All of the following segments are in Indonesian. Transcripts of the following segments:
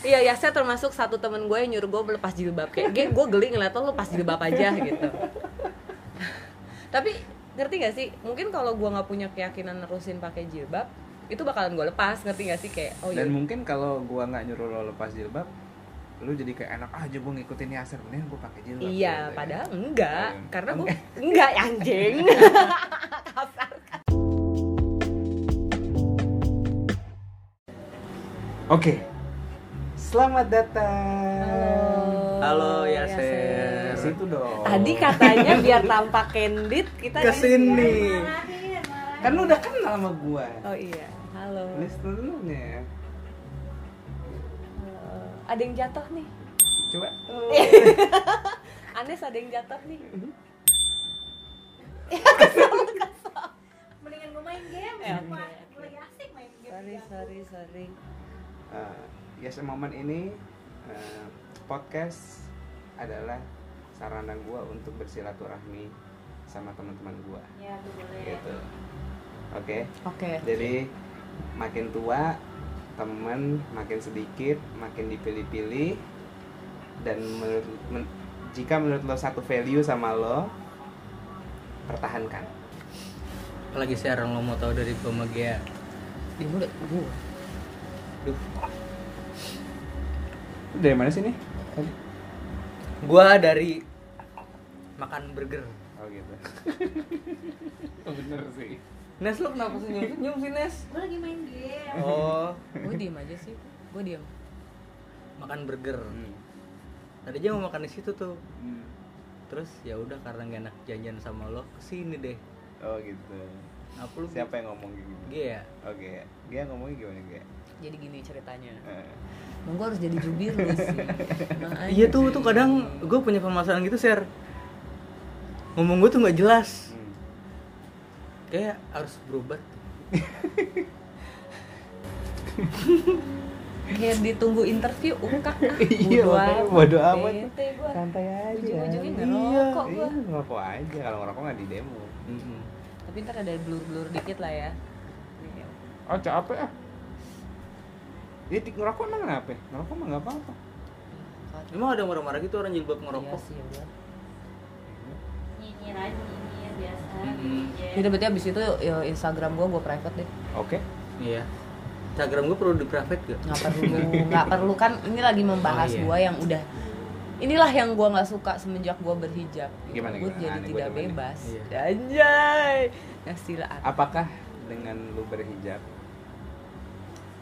iya ya saya termasuk satu temen gue yang nyuruh gue lepas jilbab kayak gue gue geli ngeliat lo lepas jilbab aja gitu tapi ngerti gak sih mungkin kalau gue nggak punya keyakinan nerusin pakai jilbab itu bakalan gue lepas ngerti gak sih kayak oh Dan iya mungkin kalau gua nggak nyuruh lo lepas jilbab, lu jadi kayak enak aja gua ngikutin Yasir, mending gua pakai jilbab. iya gitu ya. padahal enggak Oh, iya. karena gue Enggak. enggak anjing kasar Oke. Selamat datang. Halo, Halo, Yaser. Ke situ dong. tadi katanya biar tampak candid kita ke sini. Kan lu udah kenal sama gua. oh iya halo Listener lu nya. Halo. ada yang jatuh nih Coba. Anes ada yang jatuh nih mendingan gue main game Ya, lagi asik main game sorry sorry sorry Uh, yes, momen ini uh, podcast adalah sarana gua untuk bersilaturahmi sama teman-teman gua. ya boleh Gitu. Oke. oke Jadi makin tua temen makin sedikit, makin dipilih-pilih dan menurut men- jika menurut lo satu value sama lo pertahankan. Apalagi sekarang lo mau tahu dari Pemegea di mulut gue Duh Dari mana sih nih? Gua dari makan burger Oh gitu. Bener sih. Nes lo kenapa senyum-senyum sih Nes? gue lagi main game Oh gue diem aja sih gue diem makan burger Hmm. Tadi aja mau makan di situ tuh Hmm. Terus ya udah karena gak enak janjian sama lo ke sini deh Oh gitu. Apa lu Siapa yang ngomong gitu? Ya? Oke, dia ngomongnya gimana dia? jadi gini ceritanya Eh, Emang gue harus jadi jubir lu sih Iya tuh tuh kadang gue punya permasalahan gitu share Ngomong gue tuh nggak jelas hmm. Kayak harus berobat kayak ditunggu interview ungkak ah Iya, bodo makanya amat. bodo. Santai aja. Ujung-ujungnya Iya, ngerokok gua. Iya, ngerokok aja. Kalau ngerokok nggak di demo. Tapi ntar ada blur-blur dikit lah ya Nih, Oh capek ah. Dia tik ngerokok emang kenapa? Ngerokok mah nggak apa-apa. Emang ada marah-marah gitu orang jilbab iya ngerokok? sih udah nyinyir aja nyinyir biasa. Iya. Jadi berarti abis itu ya, Instagram gue gue private deh Oke. Iya Instagram gue perlu di private gak? nggak perlu nggak perlu kan ini lagi membahas Oh, iya. gue yang udah inilah yang gue nggak suka semenjak gue berhijab Gimana, gue gimana? jadi Aneh, gua tidak bebas Iya. anjay sila Apakah dengan lu berhijab?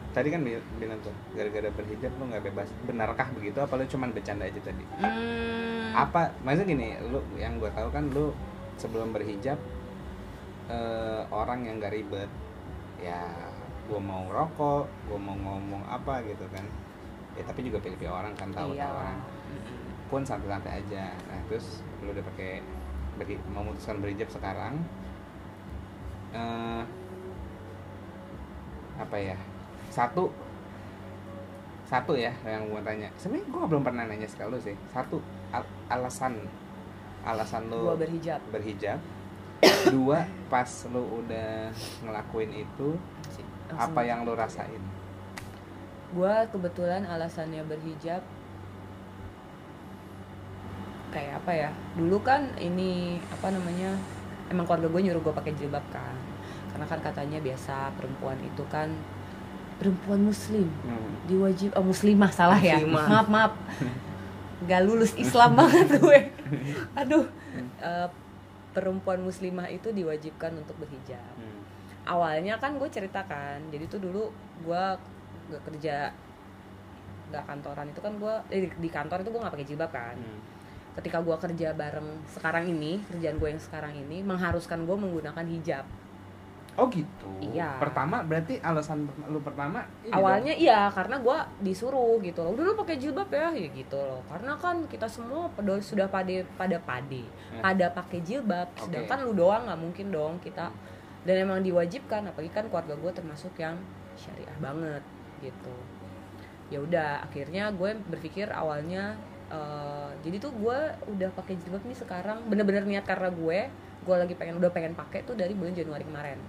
Tadi kan bi- bilang tuh gara-gara berhijab lu nggak bebas. Benarkah begitu? Apa lu cuman bercanda aja tadi? hmm, Apa? Maksudnya gini, lu yang gue tahu kan lu sebelum berhijab eh, orang yang gak ribet. Ya, gue mau ngerokok, gue mau ngomong apa gitu kan. Ya tapi juga pilih-pilih orang kan tahu iya tahu orang. pun santai-santai aja nah terus lu udah pakai beri, memutuskan berhijab sekarang eh apa ya satu. Satu ya yang gue tanya. Sebenarnya gue belum pernah nanya sekali lu sih. Satu al- alasan. Alasan lu gue berhijab. berhijab. Dua pas lu udah ngelakuin itu apa yang lu rasain? Gue kebetulan alasannya berhijab. Kayak apa ya? Dulu kan ini apa namanya emang keluarga gue nyuruh gue pakai jilbab kan. Karena kan katanya biasa perempuan itu kan perempuan muslim Hmm. diwajib oh muslimah salah ya Muslimah. maaf maaf nggak lulus Islam banget gue aduh Eh, perempuan muslimah itu diwajibkan untuk berhijab Hmm. awalnya kan gue ceritakan jadi tuh dulu gue gak kerja nggak kantoran itu kan gue eh, di- di kantor itu gue nggak pakai jilbab kan Hmm. ketika gue kerja bareng sekarang ini kerjaan gue yang sekarang ini mengharuskan gue menggunakan hijab Oh gitu. Iya. Pertama berarti alasan lu pertama ini awalnya iya karena gue disuruh gitu loh udah lu pakai jilbab ya ya gitu loh karena kan kita semua pada sudah pada pada pade Ya. pada pakai jilbab Oke. sedangkan lu doang nggak mungkin dong kita dan emang diwajibkan apalagi kan keluarga gue termasuk yang syariah banget gitu ya udah akhirnya gue berpikir awalnya eh, jadi tuh gue udah pakai jilbab nih sekarang bener-bener niat karena gue gue lagi pengen udah pengen pakai tuh dari bulan Januari kemarin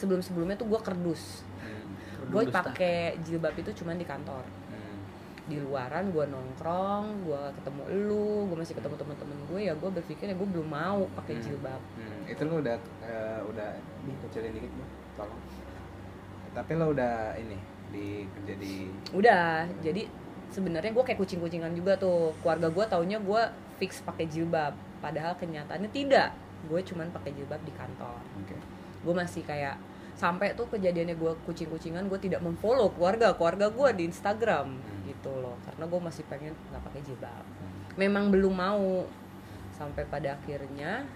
sebelum sebelumnya tuh gue kerdus. Hmm. gue pakai jilbab itu cuman di kantor. Hmm. di luaran gue nongkrong gue ketemu lu gue masih ketemu teman-teman gue ya gue berpikir ya gue belum mau pakai Hmm. jilbab. Hmm, itu lu udah eh, udah dikecilin dikit Bu, tolong. Tapi lo udah ini di kerja di udah jadi sebenarnya gue kayak kucing-kucingan juga tuh. Keluarga gue taunya gue fix pakai jilbab padahal kenyataannya tidak. Gue cuman pakai jilbab di kantor. Oke gue masih kayak sampai tuh kejadiannya gue kucing-kucingan gue tidak memfollow keluarga. Keluarga gue di Instagram Hmm. gitu loh. Karena gue masih pengen nggak pakai jilbab. Hmm. memang belum mau. Sampai pada akhirnya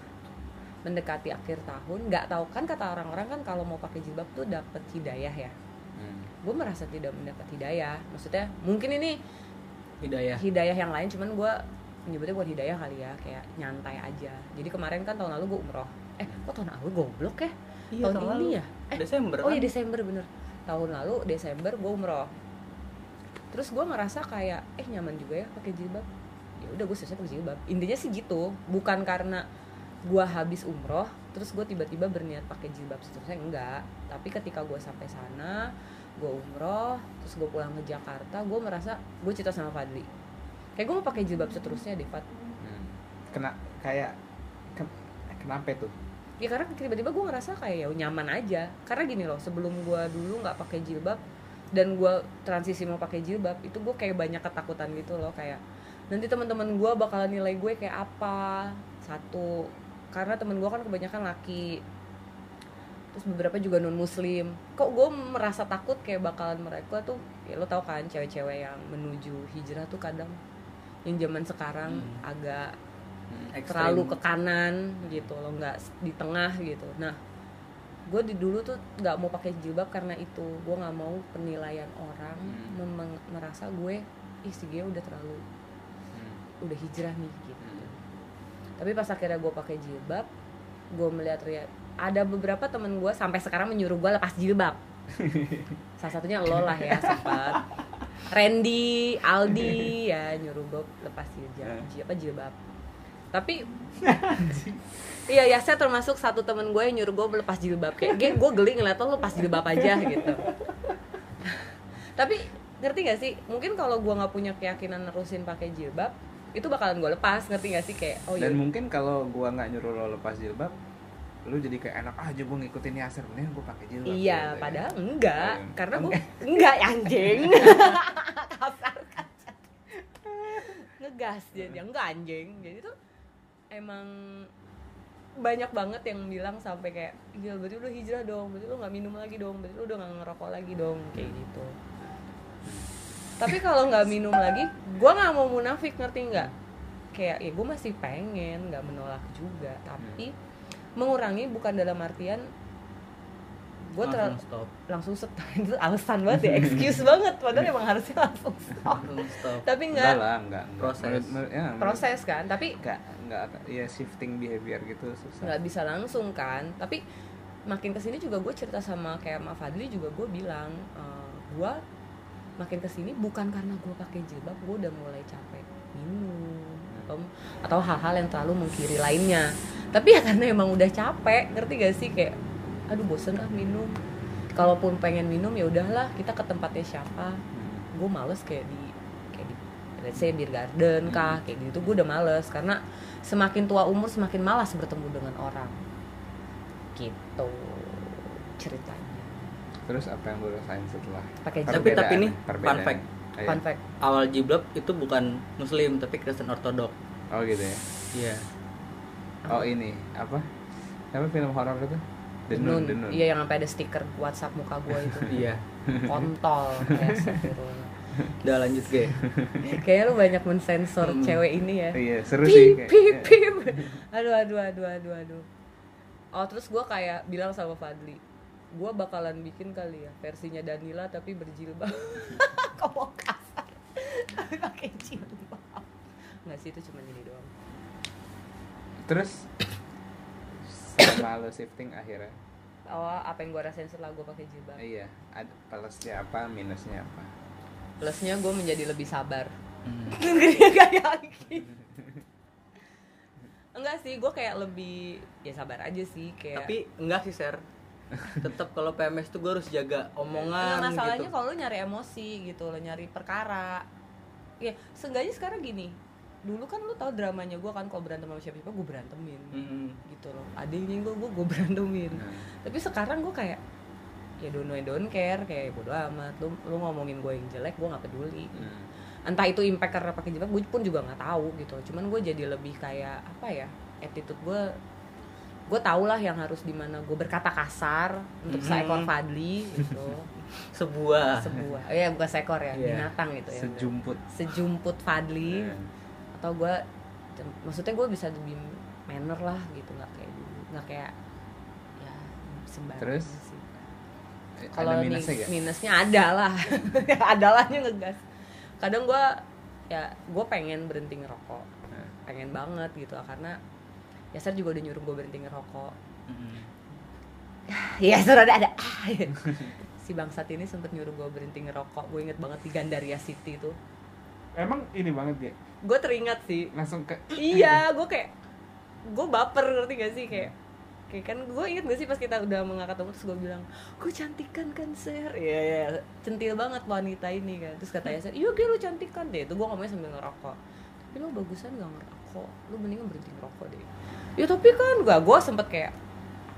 mendekati akhir tahun nggak tahu. Kan kata orang-orang kan kalau mau pakai jilbab tuh dapet hidayah ya. Hmm. gue merasa tidak mendapat hidayah. Maksudnya mungkin ini hidayah. hidayah yang lain cuman gue menyebutnya bukan hidayah kali ya kayak nyantai aja. Jadi kemarin kan tahun lalu gue umroh. Eh kok tahun lalu goblok ya Iya, tahun, tahun ini ya? Eh. Desember oh kan? iya Desember bener. Tahun lalu Desember gue umroh. Terus gue ngerasa kayak eh nyaman juga ya pakai jilbab. Ya udah gue selesai pakai jilbab. Intinya sih gitu bukan karena gue habis umroh terus gue tiba-tiba berniat pakai jilbab seterusnya enggak. Tapi ketika gue sampai sana gue umroh terus gue pulang ke Jakarta gue merasa gue cerita sama Fadli. Kayak gue mau pakai jilbab seterusnya deh Fad. Hmm. kena kayak ke- kenapa itu ya karena tiba-tiba gue ngerasa kayak ya nyaman aja. Karena gini loh sebelum gue dulu nggak pakai jilbab dan gue transisi mau pakai jilbab itu gue kayak banyak ketakutan gitu loh kayak nanti teman-teman gue bakalan nilai gue kayak apa? Satu karena temen gue kan kebanyakan laki. Terus beberapa juga non muslim kok gue merasa takut kayak bakalan mereka tuh ya lo tau kan cewek-cewek yang menuju hijrah tuh kadang yang zaman sekarang Hmm. agak Ekstrim. terlalu ke kanan gitu loh nggak di tengah gitu nah gue di dulu tuh nggak mau pakai jilbab karena itu gue nggak mau penilaian orang Hmm. merasa gue ih si Gia udah terlalu Hmm. udah hijrah nih gitu Hmm. tapi pas akhirnya gue pakai jilbab gue melihat ria- ada beberapa temen gue sampai sekarang menyuruh gue lepas jilbab salah satunya lo lah ya sempat Randy Aldi ya nyuruh gue lepas jilbab apa jilbab tapi iya ya saya termasuk satu temen gue yang nyuruh gue lepas jilbab kayak gue gue geli ngeliat lo lepas jilbab aja gitu tapi ngerti gak sih mungkin kalau gue nggak punya keyakinan nerusin pakai jilbab itu bakalan gue lepas ngerti gak sih kayak oh dan iya mungkin kalau gua nggak nyuruh lo lepas jilbab lu jadi kayak enak aja gua ngikutin Yasser mending gua pakai jilbab Iya, gitu ya. padahal enggak, Oh, karena gue enggak. anjing. Kasar. Ngegas jadi enggak anjing. Jadi tuh emang banyak banget yang bilang sampai kayak gila berarti lu hijrah dong, berarti lu nggak minum lagi dong, berarti lu udah nggak ngerokok lagi dong kayak gitu. Tapi kalau nggak minum lagi, gue nggak mau munafik ngerti nggak? Kayak ya gue masih pengen nggak menolak juga, tapi mengurangi bukan dalam artian gue terlalu langsung stop langsung stop itu alasan banget ya excuse banget padahal emang harusnya langsung stop langsung stop tapi enggak nggak lah enggak, enggak. Proses. Ya, proses kan tapi enggak enggak ya shifting behavior gitu susah. Nggak bisa langsung kan. Tapi makin ke sini juga gue cerita sama kayak Ma Fadli juga gue bilang gue makin ke sini bukan karena gue pakai jilbab gue udah mulai capek minum atau atau hal-hal yang terlalu mengkiri lainnya. Tapi ya karena emang udah capek ngerti gak sih? Kayak aduh bosen ah minum. Kalaupun pengen minum ya udahlah kita ke tempatnya siapa. Hmm. gue males kayak di kayak di let's say beer garden kah kayak gitu gue udah males. Karena semakin tua umur semakin malas bertemu dengan orang. Gitu ceritanya. Terus apa yang lu rasain setelah? Pakai Tapi- tapi ini perbedaan. fun fact. Ayo. fun fact. Awal jiblab itu bukan muslim tapi Kristen ortodok. Oh gitu ya? Iya. Oh ini. Apa? Apa film horor itu? Denun. Denun, iya yang sampai ada stiker WhatsApp muka gue itu. Iya. Kontol kayak astagfirullah. Udah lanjut gue kayaknya lu banyak mensensor Hmm. cewek ini ya. Iya seru sih pip kayak- pip pip. Aduh aduh aduh aduh aduh. Oh terus gue kayak bilang sama Fadli gue bakalan bikin kali ya versinya Danila tapi berjilbab. Kok mau kasar? Tapi pakai jilbab. Nggak sih itu cuma ini doang. Terus sama lo shifting akhirnya. Oh apa yang gue rasain setelah gue pakai jilbab? Iya plusnya apa minusnya apa plusnya gue menjadi lebih sabar. Hmm. gak yakin. Enggak sih gue kayak lebih ya sabar aja sih kayak tapi enggak sih ser. Tetap kalau PMS tuh gue harus jaga omongan Enggak, masalahnya gitu. kalau lu nyari emosi gitu lo nyari perkara. Ya seenggaknya sekarang gini dulu kan lu tahu dramanya gue kan kalau berantem sama siapa-siapa gue berantemin Mm-mm. gitu loh. Adanya gue gue gue berantemin. Nah, tapi sekarang gue kayak ya don't know, don't care kayak bodo amat. Lu lu ngomongin gue yang jelek gue nggak peduli. Nah. entah itu impact karena pakai jilbab gue pun juga nggak tahu gitu. Cuman gue jadi lebih kayak apa ya attitude gue gue tau lah yang harus di mana gue berkata kasar untuk Mhm. seekor Fadli gitu. Sebuah. Sebuah. Ya bukan seekor ya Iya. binatang gitu ya. Sejumput. Sejumput Fadli. Nah, atau gue maksudnya gue bisa lebih manner lah gitu nggak kayak nggak kayak ya sembarangan Terus? Kalau minusnya mi- gak? minusnya ada lah. Ada lahnya ngegas. Kadang gue ya gue pengen berhenti ngerokok. Nah, pengen banget gitu karena Yaser juga udah nyuruh gue berhenti ngerokok. Mm-mm. ya sudah ada. Ada si bangsat ini sempet nyuruh gue berhenti ngerokok. Gue inget banget di Gandaria City tuh. Emang ini banget ya gue teringat sih. Langsung ke iya gue kayak gue baper ngerti gak sih? Kayak kayak kan gue inget gak sih pas kita udah mengangkat ketemu terus gue bilang gue cantikan kan ser? Iya iya centil banget wanita ini kan. Terus kata Yaser iya gue lu cantikan deh. Itu gue ngomongnya sambil ngerokok. Tapi lo bagusan gak ngerokok. Lu mendingan berhenti ngerokok deh. Ya tapi kan gak gue sempet kayak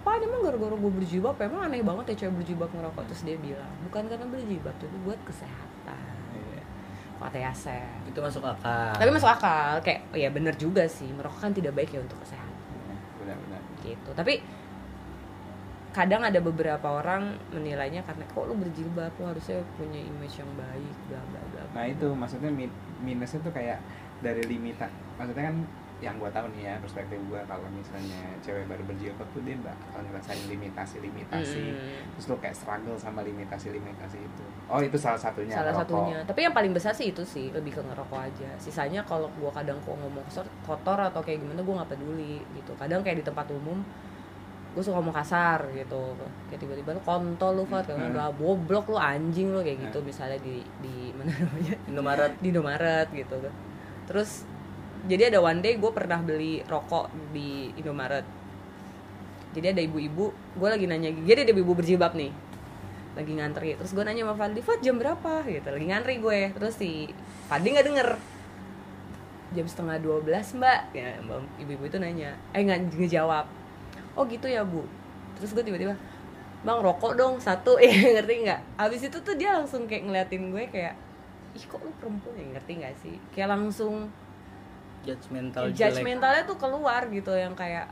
apa emang gara-gara gue berjilbab emang aneh banget ya cewek berjilbab ngerokok? Terus dia bilang bukan karena berjilbab tapi buat kesehatan. Iya. kata Yaser itu masuk akal. Tapi masuk akal. Kayak oh ya bener juga sih. Merokok kan tidak baik ya untuk kesehatan. Benar-benar gitu. Tapi kadang ada beberapa orang menilainya karena kok lu berjilbab? Lu harusnya punya image yang baik bla bla bla. Nah itu maksudnya min- minusnya tuh kayak dari limita maksudnya kan yang gua tahu nih ya perspektif gua kalau misalnya cewek baru berjilbab tuh dia bakal ngerasain limitasi limitasi Mm. terus lu kayak struggle sama limitasi limitasi itu. Oh itu salah satunya salah rokok. satunya. Tapi yang paling besar sih itu sih lebih ke ngerokok aja. Sisanya kalau gua kadang kok ngomong kotor, kotor atau kayak gimana gua nggak peduli gitu. Kadang kayak di tempat umum gue suka ngomong kasar gitu. Kayak tiba-tiba lu kontol lu Fat kayak Hmm. udah goblok lu anjing lu kayak gitu. Misalnya di di mana namanya? Indomaret. Di Indomaret gitu. Kan terus jadi ada one day gue pernah beli rokok di Indomaret. Jadi ada ibu-ibu gue lagi nanya jadi ada ibu berjilbab nih. Lagi ngantri terus gue nanya sama Fadli Fad jam berapa? Gitu lagi ngantri gue. Terus si Fadli nggak denger. Jam setengah 12 mbak. Ya ibu-ibu itu nanya eh nggak ngejawab oh gitu ya bu. Terus gue tiba-tiba bang rokok dong satu. Ya ngerti nggak? Abis itu tuh dia langsung kayak ngeliatin gue kayak ih kok lu perempuan ya? Ngerti nggak sih? Kayak langsung judgmental jelek. Judgmentalnya tuh keluar gitu yang kayak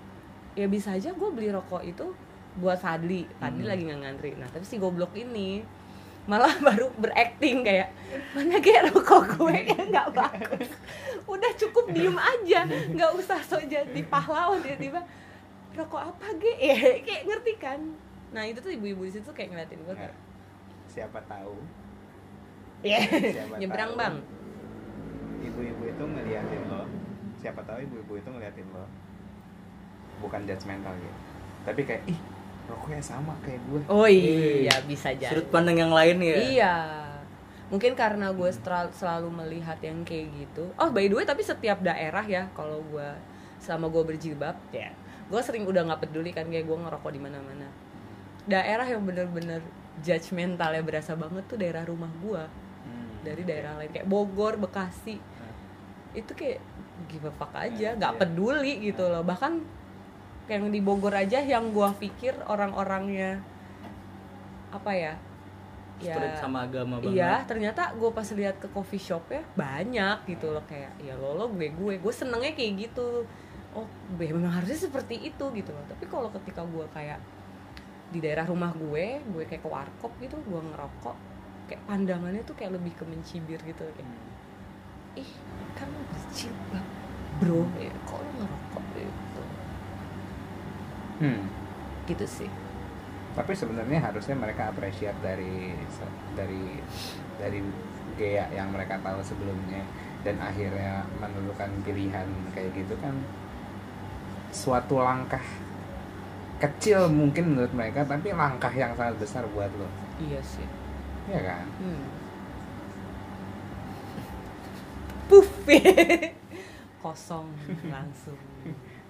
ya bisa aja gue beli rokok itu buat Fadli. Fadli Hmm. lagi nggak ngantri. Nah tapi si goblok ini malah baru berakting kayak mana kayak rokok gue? Kayak nggak bagus. Udah cukup diem aja. Nggak usah sok jadi pahlawan tiba-tiba rokok apa ge? Ya kayak ngerti kan? Nah itu tuh ibu-ibu di situ kayak ngeliatin gue kayak siapa tahu? Ya nyebrang tahu. bang. ibu-ibu siapa tahu ibu-ibu itu ngeliatin lo bukan judgmental gitu tapi kayak ih rokoknya sama kayak gue oh iya bisa jadi sudut pandang yang lain ya Iya. Mungkin karena gue selalu melihat yang kayak gitu. Oh, by the way, tapi setiap daerah ya, kalau gue selama gue berjilbab, ya, gue sering udah nggak peduli kan kayak gue ngerokok di mana-mana. Daerah yang bener-bener judgmentalnya berasa banget tuh daerah rumah gue. Hmm. Dari daerah lain kayak Bogor, Bekasi, itu kayak give a fuck aja, Nah, nggak iya. peduli gitu loh. Bahkan yang di Bogor aja yang gue pikir orang-orangnya apa ya? Strict sama agama banget Iya, ternyata gue pas lihat ke coffee shop ya banyak gitu loh kayak ya lo lo gue gue gue senengnya kayak gitu. Oh, gue memang harusnya seperti itu gitu loh. Tapi kalau ketika gue kayak di daerah rumah gue, gue kayak ke warkop gitu, gue ngerokok, kayak pandangannya tuh kayak lebih ke mencibir gitu kayak ih kan lo berjilbab bro ya kok lo ngerokok gitu Hmm. gitu sih. Tapi sebenarnya harusnya mereka appreciate dari dari dari gaya yang mereka tahu sebelumnya. Dan akhirnya menentukan pilihan kayak gitu kan suatu langkah kecil mungkin menurut mereka tapi langkah yang sangat besar buat lo. Iya sih. Ya kan? Hmm. Puff. Kosong langsung.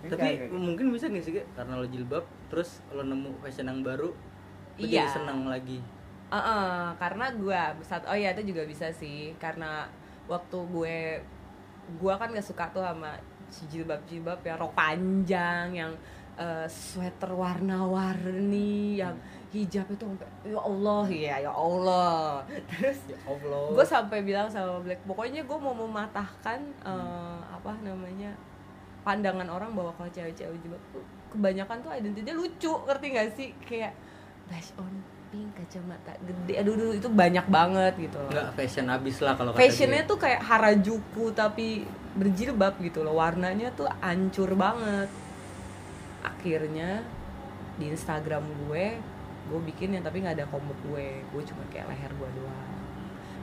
tapi Kayak- mungkin bisa nih sih karena lo jilbab terus lo nemu fashion yang baru lo Iya. jadi senang lagi Heeh, karena gua saat oh ya itu juga bisa sih karena waktu gue gue kan gak suka tuh sama si jilbab jilbab ya rok panjang yang eh, sweater warna-warni yang hijab itu sampai ya Allah ya ya Allah. Terus ya Allah. gue sampai bilang sama Black pokoknya gue mau mematahkan eh, apa namanya pandangan orang bahwa kalau cewek-cewek tuh kebanyakan tuh identitasnya lucu ngerti gak sih? Kayak blush on pink kacamata gede. Aduh, aduh itu banyak banget gitu loh. Nggak fashion abis lah kalau kata fashionnya dia. tuh kayak harajuku tapi berjilbab gitu loh. Warnanya tuh hancur banget. Akhirnya di Instagram gue gue bikin yang tapi nggak ada combo gue. Gue cuma kayak leher gue doang.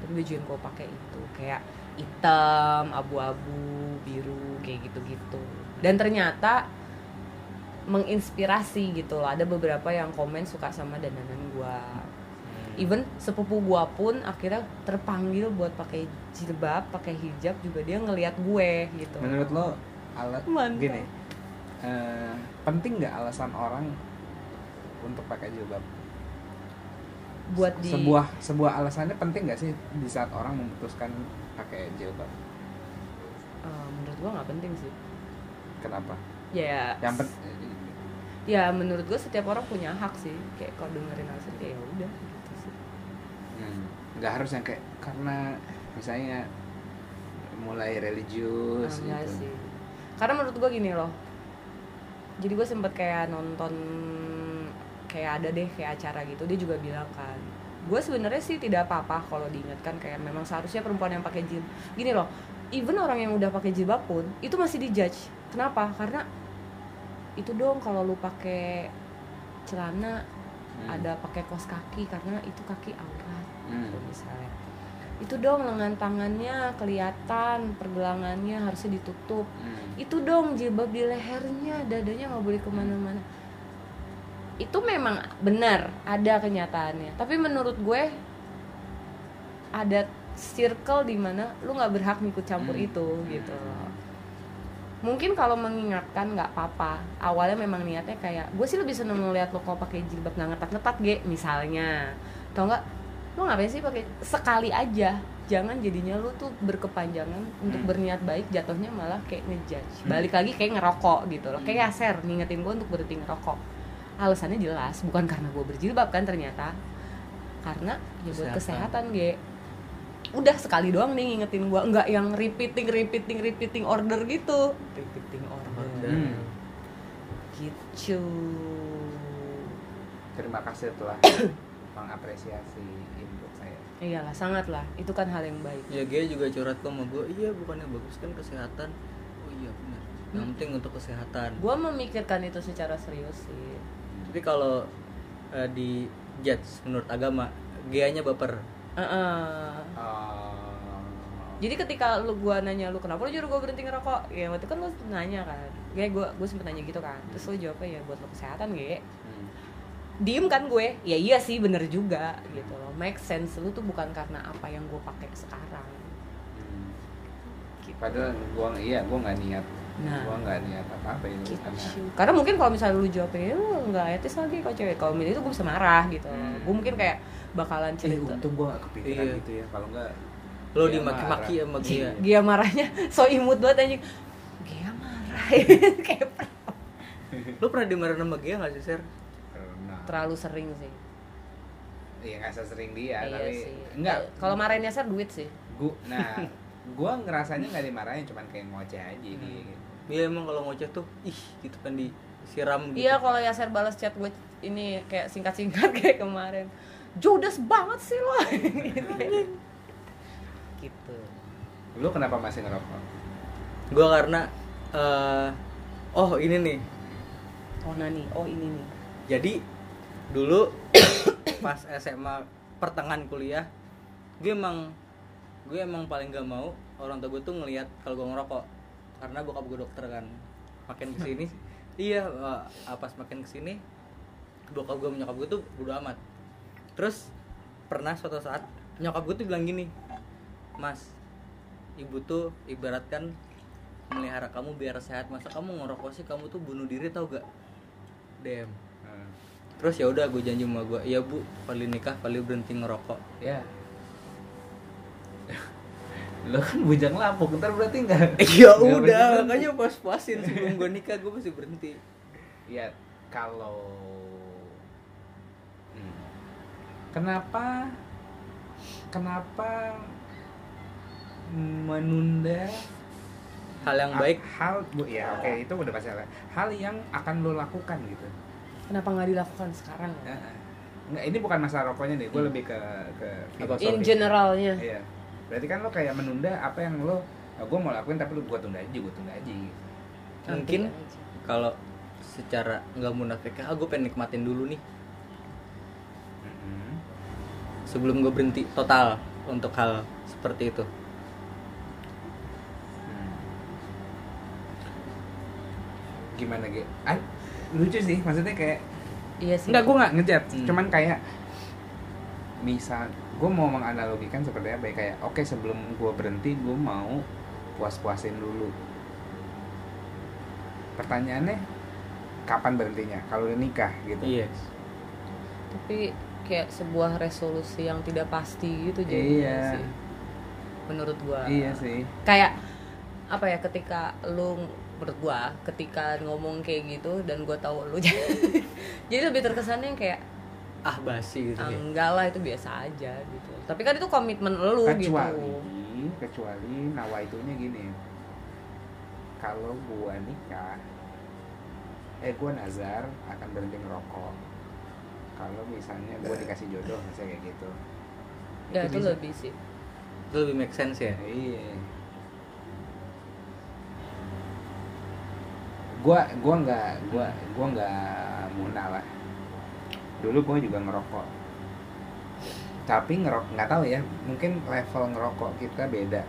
Tapi baju yang gue pakai itu kayak hitam abu-abu biru kayak gitu-gitu. Dan ternyata menginspirasi gitu loh. Ada beberapa yang komen suka sama dandanan gue even sepupu gua pun akhirnya terpanggil buat pakai jilbab pakai hijab juga dia ngelihat gue gitu. Menurut lo alat Mantap. gini eh, penting nggak alasan orang untuk pakai jilbab. Buat di sebuah sebuah alasannya penting nggak sih di saat orang memutuskan pakai jilbab? Eh, menurut gua nggak penting sih. Kenapa? Ya yang pen- ya menurut gua setiap orang punya hak sih. Kayak kalau dengerin alasan kayak ya udah gitu sih. Hmm, nggak harus yang kayak karena misalnya mulai religius Ah, enggak gitu. sih. Karena menurut gua gini loh. Jadi gue sempet kayak nonton kayak ada deh kayak acara gitu dia juga bilang kan gue sebenarnya sih tidak apa-apa kalau diingatkan kayak memang seharusnya perempuan yang pakai jilbab gini loh even orang yang udah pakai jilbab pun itu masih dijudge kenapa karena itu dong kalau lu pakai celana Hmm. ada pakai kos kaki karena itu kaki aurat Hmm. gitu misalnya itu dong lengan tangannya kelihatan pergelangannya harusnya ditutup Hmm. itu dong jilbab di lehernya dadanya nggak boleh ke mana-mana itu memang benar ada kenyataannya. Tapi menurut gue ada circle di mana lu nggak berhak ikut campur Hmm. itu gitu loh. Mungkin kalau mengingatkan nggak apa-apa. Awalnya memang niatnya kayak gue sih lebih seneng ngeliat lo kalau pakai jilbab nggak ngetat-ngetat ge misalnya. Atau enggak lo ngapain sih pakai? Sekali aja. Jangan jadinya lu tuh berkepanjangan untuk Hmm. berniat baik jatuhnya malah kayak ngejudge. Balik lagi kayak ngerokok gitu loh. Kayak Yaser ngingetin gue untuk berhenti ngerokok alasannya jelas bukan karena gue berjilbab kan ternyata. Karena ya buat Kesehatan. kesehatan ge. Udah sekali doang nih ngingetin gue nggak yang repeating repeating repeating order gitu. Repeating order. Hmm. gitu. Terima kasih telah mengapresiasi input saya. Iyalah sangat lah itu kan hal yang baik. Ya dia juga curhat ke sama gue iya bukannya bagus kan kesehatan. Oh iya benar. Yang Hmm. penting untuk kesehatan. Gue memikirkan itu secara serius sih tapi kalau eh, di judge menurut agama nya baper Heeh. Oh. Jadi ketika lu gua nanya lu kenapa lu nyuruh gua berhenti ngerokok? Ya waktu itu kan lu nanya kan. Kayak gua gua sempet nanya gitu kan. Terus lu jawabnya ya buat lo kesehatan, Ge. Hmm. Diem kan gue. Ya iya sih bener juga gitu loh. Make sense lu tuh bukan karena apa yang gua pakai sekarang. Hmm. Gitu. padahal gua iya gua nggak niat Nah. gua nggak niat apa apa itu Gitu. karena Karena mungkin kalau misalnya lu jawabnya ya lu nggak etis lagi kalau cewek. Kalau milih itu gue bisa marah gitu. Hmm. Gue mungkin kayak bakalan eh, cerita. untung gua gak kepikiran Iya. gitu ya kalau nggak lo dia dimaki-maki sama dia Gia marahnya so imut banget anjing. Gia marah. kayak lo pernah dimarahin sama dia nggak sih ser pernah terlalu sering sih. iya nggak sesering dia Iya tapi sih. enggak Eh, Kalau marahinnya ser duit sih. gua nah gua ngerasanya nggak dimarahin cuman kayak ngoceh aja Hmm. dia Iya emang kalau ngoceh tuh ih gitu kan disiram gitu Iya kalau Yaser balas chat gue ini kayak singkat-singkat kayak kemarin. Judas banget sih lo. gitu. lu kenapa masih ngerokok gue karena eh, oh ini nih Oh nani, oh ini nih. jadi dulu pas SMA pertengahan kuliah gue emang gue emang paling gak mau orang tua gue tuh ngelihat kalau gue ngerokok karena bokap gue dokter kan. Makin ke sini iya eh, pas makin ke sini bokap gue nyokap gue tuh bodo amat. Terus pernah suatu saat nyokap gue tuh bilang gini mas ibu tuh ibaratkan melihara kamu biar sehat. Masa kamu ngerokok sih? Kamu tuh bunuh diri tau gak? Dem. Hmm. terus ya udah gue janji sama gue iya bu kali nikah kali berhenti ngerokok. Ya lo kan bujang lapuk ntar berarti enggak ya udah makanya pas puasin sebelum gue nikah gue mesti berhenti. Ya kalau Hmm. kenapa kenapa menunda hal yang a- baik hal bu ya oke itu udah pasti hal hal yang akan lo lakukan gitu. Kenapa nggak dilakukan sekarang Ya, Nggak, ini bukan masalah rokoknya deh, gue lebih ke ke in generalnya. Iya. Berarti kan lo kayak menunda apa yang lo, gue mau lakuin tapi lo gue tunda aja, gue tunda aja. Gitu. mungkin kalau secara nggak munafik ah gue pengen nikmatin dulu nih Mm-mm. sebelum gue berhenti total untuk hal seperti itu Hmm. Gimana gitu? Ah, lucu sih, maksudnya kayak iya sih Enggak, gue nggak ngejat, Hmm. cuman kayak misal gue mau menganalogikan seperti apa ya kayak oke sebelum gue berhenti gue mau puas-puasin dulu. Pertanyaannya kapan berhentinya? Kalau udah nikah gitu. Iya. Tapi kayak sebuah resolusi yang tidak pasti gitu jadi Iya. sih menurut gua. Iya sih. Kayak apa ya ketika lu menurut gua ketika ngomong kayak gitu dan gua tahu lu jadi lebih terkesannya kayak ah basi gitu ah, ya. Enggak lah itu biasa aja gitu. Tapi kan itu komitmen lu kecuali gitu. Kecuali nawaitunya gini. Kalau gua nikah eh gua nazar akan berhenti ngerokok. Kalau misalnya gua dikasih jodoh misalnya kayak gitu. Ya itu bisa. lebih sih. Itu lebih make sense ya? Iya. Gua gua nggak gua gua nggak lah dulu gua juga ngerokok. Tapi ngerok nggak tahu ya mungkin level ngerokok kita beda.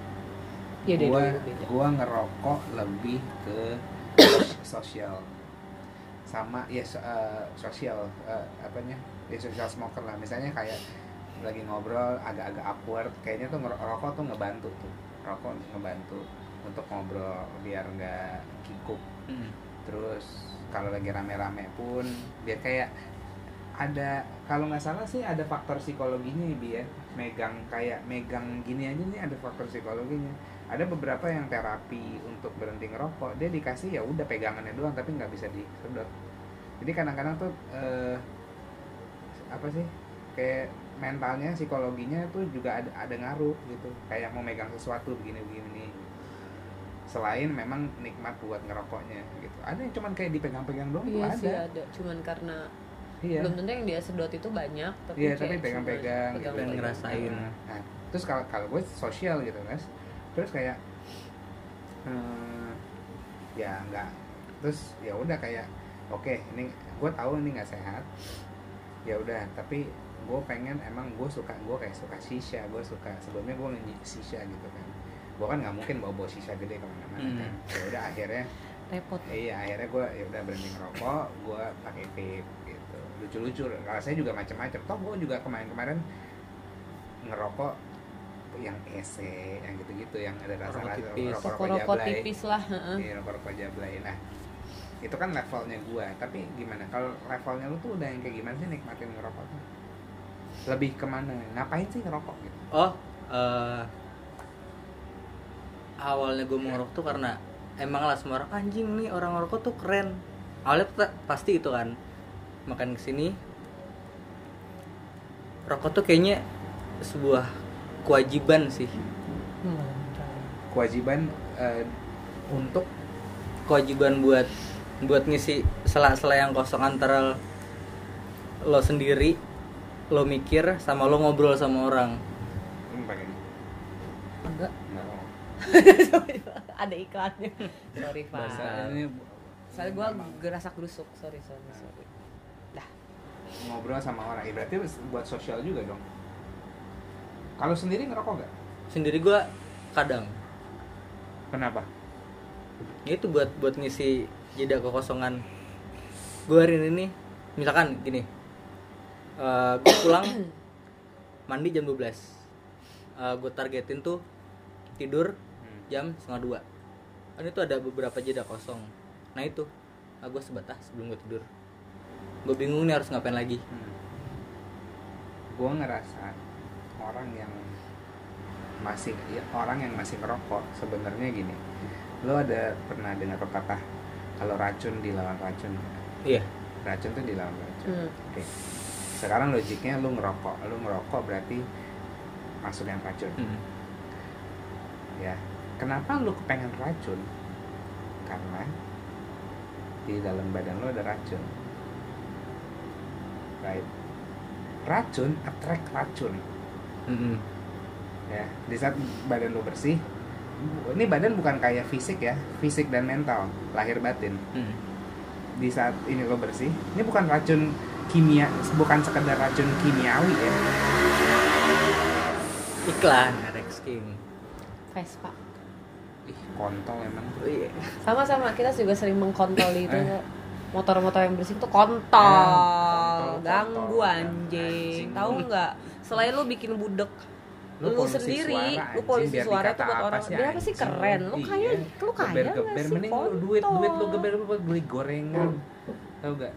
Ya beda gua ngerokok lebih ke sosial. Sama ya so- eh, sosial eh, apanya? Ya social smoker lah. Misalnya kayak lagi ngobrol agak-agak awkward kayaknya tuh ngerokok tuh ngebantu tuh. Rokok ngebantu untuk ngobrol biar nggak kikuk. Hmm. terus kalau lagi rame-rame pun biar kayak ada kalau nggak salah sih ada faktor psikologinya ya Bi ya. Megang kayak megang gini aja nih ada faktor psikologinya. Ada beberapa yang terapi untuk berhenti ngerokok dia dikasih ya udah pegangannya doang tapi nggak bisa disedot. Jadi kadang-kadang tuh eh, apa sih kayak mentalnya psikologinya tuh juga ada ada ngaruh gitu. Kayak mau megang sesuatu begini begini selain memang nikmat buat ngerokoknya gitu. Ada yang cuman kayak dipegang-pegang doang tuh iya ada. sih ada. Cuman karena iya. Belum tentu yang dia sedot itu banyak tapi iya kayak tapi pegang-pegang gitu. pegang-pegang. ngerasain. nah terus kalau kalau gue sosial gitu guys terus kayak hmm, ya enggak terus ya udah kayak oke ini gue tahu ini nggak sehat. Ya udah tapi gue pengen emang gue suka gue kayak suka shisha. Gue suka sebelumnya gue nge shisha gitu kan. Gue kan nggak mungkin bawa bawa shisha gede ke mana-mana Hmm. kan. Ya udah akhirnya repot. Iya akhirnya gue ya udah berhenti ngerokok gue pakai vape gitu lucu-lucu rasanya juga macam-macam. Toh gue juga kemarin-kemarin ngerokok yang ese yang gitu-gitu yang ada rasa Rokok rasa tipis. rokok-rokok rokok jablay. tipis lah heeh. iya rokok-rokok jablay. Nah itu kan levelnya gue tapi gimana? Kalau levelnya lu tuh udah yang kayak gimana sih nikmatin ngerokok tuh? Lebih ke mana? Ngapain sih ngerokok gitu? Oh eh, awalnya gue mau ngerokok tuh karena emang lah semua orang anjing nih orang ngerokok tuh keren. Awalnya pasti itu kan makan ke sini rokok tuh kayaknya sebuah kewajiban sih. Kewajiban eh, untuk? Kewajiban buat buat ngisi sela-sela yang kosong antara lo sendiri lo mikir sama lo ngobrol sama orang. Enggak. Ada iklannya. Sorry pak. Soalnya gue gerasak gerusuk sorry sorry sorry ngobrol sama orang. Ya berarti buat sosial juga dong. Kalau sendiri ngerokok gak? sendiri gue kadang. Kenapa? Ya itu buat buat ngisi jeda kekosongan. Gue hari ini nih misalkan gini. Gue pulang mandi jam 12 gue targetin tuh tidur jam setengah dua. Kan itu ada beberapa jeda kosong. Nah itu. Ah, gue sebatas sebelum gue tidur gue bingung nih harus ngapain lagi. Hmm. gue ngerasa orang yang masih ya, orang yang masih ngerokok sebenarnya gini lo ada pernah dengar pepatah kalau racun dilawan racun. Iya. Racun tuh dilawan racun. Hmm. oke. Sekarang logiknya lu ngerokok lu ngerokok berarti masuk yang racun. Hmm. ya kenapa lu kepengen racun? Karena di dalam badan lu ada racun right racun attract racun. Mm-mm. ya di saat badan lu bersih ini badan bukan kayak fisik ya fisik dan mental lahir batin. Mm. di saat ini lo bersih ini bukan racun kimia bukan sekedar racun kimiawi ya. Iklan Rex King. Vespa. Ih. Kontol emang. Oh, iya. sama-sama kita juga sering mengkontol itu Eh. motor-motor yang berisik tuh Ya, kontol. Kontol, ganggu anjing. Anjing. tahu nggak? Selain lu bikin budek lu, polusi sendiri suara, lu polisi suara tuh buat orang dia apa sih? keren. Lu Iya. kaya lu kaya geber nggak geber mending lu duit duit lu geber buat beli gorengan. Tau gak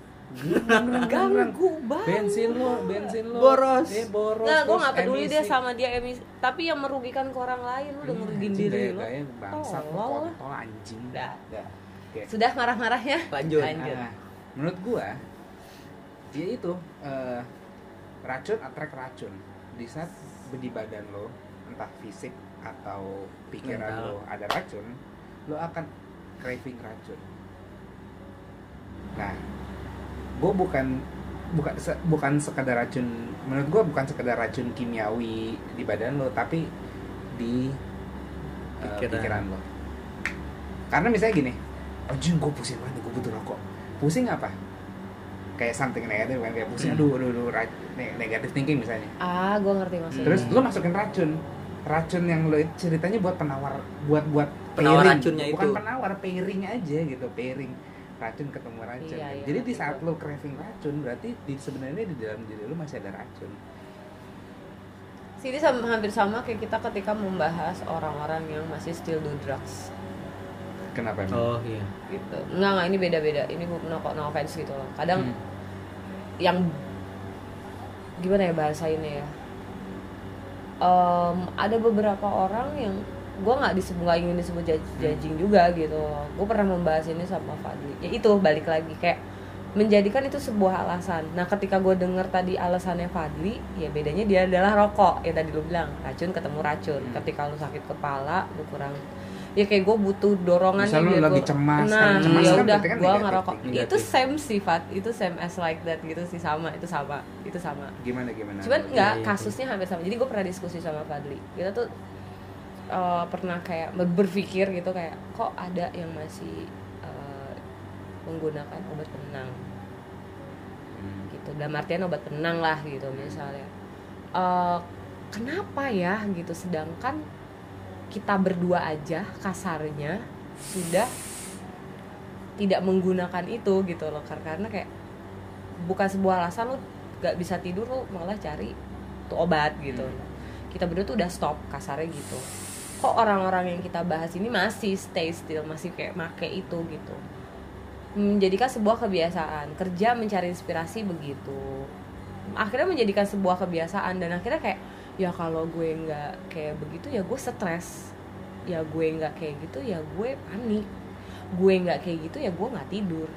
ganggu banget. Bensin lu bensin lu. Boros. eh, boros Nggak, gue terus gak peduli emisi. deh sama dia emisi. Tapi yang merugikan ke orang lain Lu udah Iya, ngerugiin anjing, diri lu. lu Tolol. anjing. Dah. Sudah marah-marahnya? lanjut. Lanjut. Nah, menurut gua dia itu eh, racun attract racun. Di saat di badan lo entah fisik atau pikiran Mental. lo ada racun lo akan craving racun. Nah gua bukan bukan se- bukan sekedar racun menurut gua bukan sekedar racun kimiawi di badan lo tapi di Pikiran. pikiran lo. Karena misalnya gini anjing gue pusing banget gue butuh rokok. Pusing apa kayak something negatif kan kayak pusing Hmm. aduh aduh aduh ra- ne- negative thinking misalnya. Ah, gue ngerti maksudnya. Terus lo masukin racun. Racun yang lo ceritanya buat penawar buat buat Penawar pairing. racunnya bukan itu. penawar pairing aja gitu pairing racun ketemu racun Iya, iya, jadi di saat lo craving racun berarti di sebenarnya di dalam diri lo masih ada racun. Sini sama, hampir sama kayak kita ketika membahas orang-orang yang masih still do drugs kenapa emang? oh iya. Gitu. Enggak, enggak, ini beda-beda. Ini bu- no, no offense gitu loh. Kadang Hmm. yang Gimana ya bahasainnya ya? Em, Ada beberapa orang yang gue nggak disebut nggak ingin disebut judge- judging juga gitu. Gue pernah membahas ini sama Fadli. Ya itu balik lagi. Kayak menjadikan itu sebuah alasan. Nah ketika gue denger tadi alasannya Fadli ya bedanya dia adalah rokok. Ya tadi lu bilang racun ketemu racun. Hmm. ketika lu sakit kepala lu kurang ya kayak gue butuh dorongan Misal lu biar lagi cemas, nah kan cemas ya kan udah kan gue ngerokok. negatif. itu same sifat itu same as like that gitu sih sama itu sama itu sama. Gimana gimana? Cuman nggak iya, iya. kasusnya hampir sama. Jadi gue pernah diskusi sama Fadli. Kita tuh eh, pernah kayak ber- berpikir gitu kayak kok ada yang masih eh, menggunakan obat penenang? Hmm. gitu. Dalam artian obat penenang lah gitu misalnya. Eh, kenapa ya? Gitu. Sedangkan kita berdua aja kasarnya sudah tidak menggunakan itu gitu loh Kar- karena kayak bukan sebuah alasan lu gak bisa tidur lu malah cari tuh obat gitu. Hmm. kita berdua tuh udah stop kasarnya gitu. Kok orang-orang yang kita bahas ini masih stay still masih kayak make itu gitu? Menjadikan sebuah kebiasaan. Kerja mencari inspirasi begitu. Akhirnya menjadikan sebuah kebiasaan dan akhirnya kayak ya kalau gue nggak kayak begitu ya gue stres. Ya gue nggak kayak gitu ya gue panik. Gue nggak kayak gitu ya gue nggak tidur.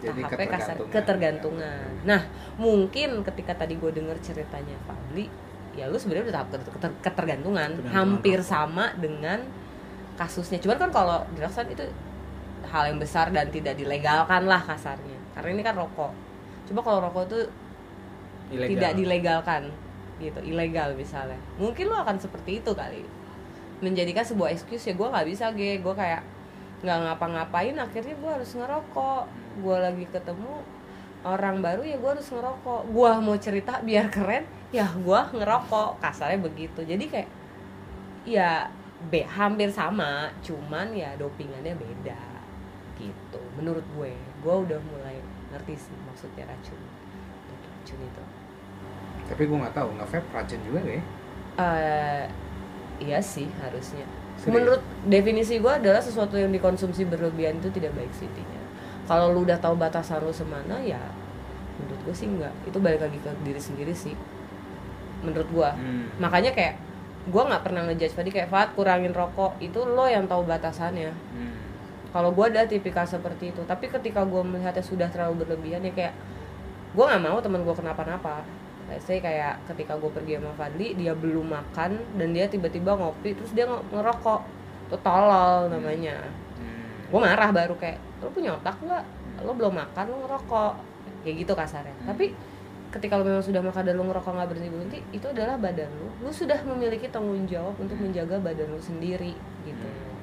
Jadi tahapnya kasar ketergantungan. nah mungkin ketika tadi gue denger ceritanya Fadli ya lu sebenarnya udah tahap keter- keter- ketergantungan. Hampir rokok. sama dengan kasusnya. Cuman kan kalau drugs kan itu hal yang besar dan tidak dilegalkan lah kasarnya. Karena ini kan rokok. Coba kalau rokok itu Ilegal. tidak dilegalkan gitu ilegal misalnya. Mungkin lo akan seperti itu kali. Menjadikan sebuah excuse ya gue nggak bisa ge. Gue kayak nggak ngapa-ngapain akhirnya gue harus ngerokok. Gue lagi ketemu orang baru ya gue harus ngerokok. Gue mau cerita biar keren ya gue ngerokok. Kasarnya begitu. Jadi kayak ya be hampir sama cuman ya dopingannya beda gitu menurut gue. Gue udah mulai ngerti sih maksudnya racun tapi gue nggak tahu nge vape racun juga gak ya Eh, iya sih harusnya. Serius? Menurut definisi gue adalah sesuatu yang dikonsumsi berlebihan itu tidak baik sih intinya. Kalau lu udah tahu batasan lu semana ya menurut gue sih enggak. Itu balik lagi ke diri sendiri sih. Menurut gue. Hmm. Makanya kayak gue nggak pernah ngejudge Fadi kayak Fat kurangin rokok itu lo yang tahu batasannya Hmm. kalau gue ada tipikal seperti itu tapi ketika gue melihatnya sudah terlalu berlebihan ya kayak gue nggak mau teman gue kenapa-napa saya kayak ketika gue pergi sama Fadli dia belum makan dan dia tiba-tiba ngopi terus dia nge- ngerokok. Itu tolol namanya. Hmm. gue marah baru kayak lo punya otak nggak? Lo belum makan lo ngerokok. Kayak gitu kasarnya. Hmm. tapi ketika lo memang sudah makan dan lo ngerokok nggak berhenti berhenti itu adalah badan lo. Lo sudah memiliki tanggung jawab untuk menjaga badan lo sendiri gitu. Hmm.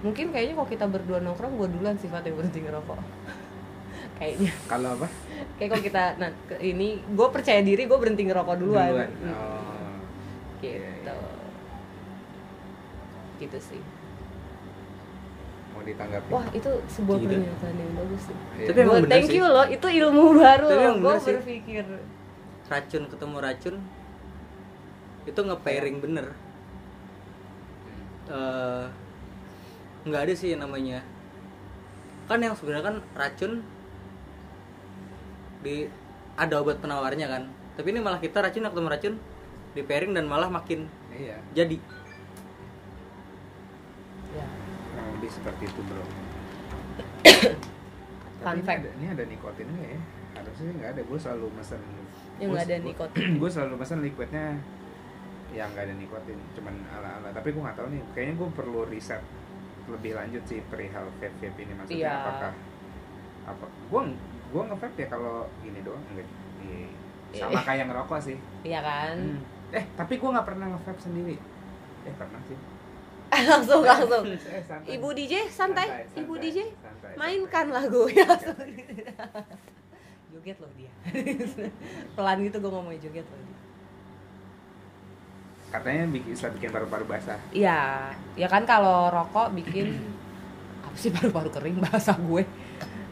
mungkin kayaknya kalau kita berdua nongkrong gue duluan sifat yang berhenti ngerokok. Kayaknya. Kalau apa? Kayak kalau kita nah ini gue percaya diri gue berhenti ngerokok duluan, Duluan. Hmm, Oh. gitu Iya, iya. gitu sih Mau ditanggapi? wah itu sebuah Gitu. pernyataan yang bagus sih Iya. Tapi emang thank sih. you loh itu ilmu baru Tapi loh gue sih. berpikir racun ketemu racun itu nge-pairing bener Eh, nggak ada sih yang namanya kan yang sebenarnya kan racun di ada obat penawarnya kan tapi ini malah kita racun ketemu racun di pairing dan malah makin Iya. jadi ya Kurang lebih seperti itu, Bro. Fun Tapi ini fact. ada- Ini ada nikotin nggak ya? Harusnya sih nggak ada. Gue selalu mesen. Yang nggak ada nikotin. Gue selalu mesen liquidnya yang nggak ada nikotin, cuman ala-ala. Tapi gue nggak tahu nih. Kayaknya gue perlu riset lebih lanjut sih perihal vape vape ini maksudnya Iya. apakah apa? Gue gue nge vape ya kalau gini doang enggak. Iya. Sama Iya. kayak ngerokok sih. iya kan Hmm. Eh tapi gue nggak pernah nge vape sendiri. Eh pernah sih. langsung langsung Eh, santai. ibu DJ santai, ibu santai, DJ santai, mainkan santai. lagu ya joget loh dia pelan gitu gue ngomongnya joget loh dia Katanya bikin, bisa bikin paru-paru basah. Iya, ya kan kalau rokok bikin apa sih paru-paru kering bahasa gue.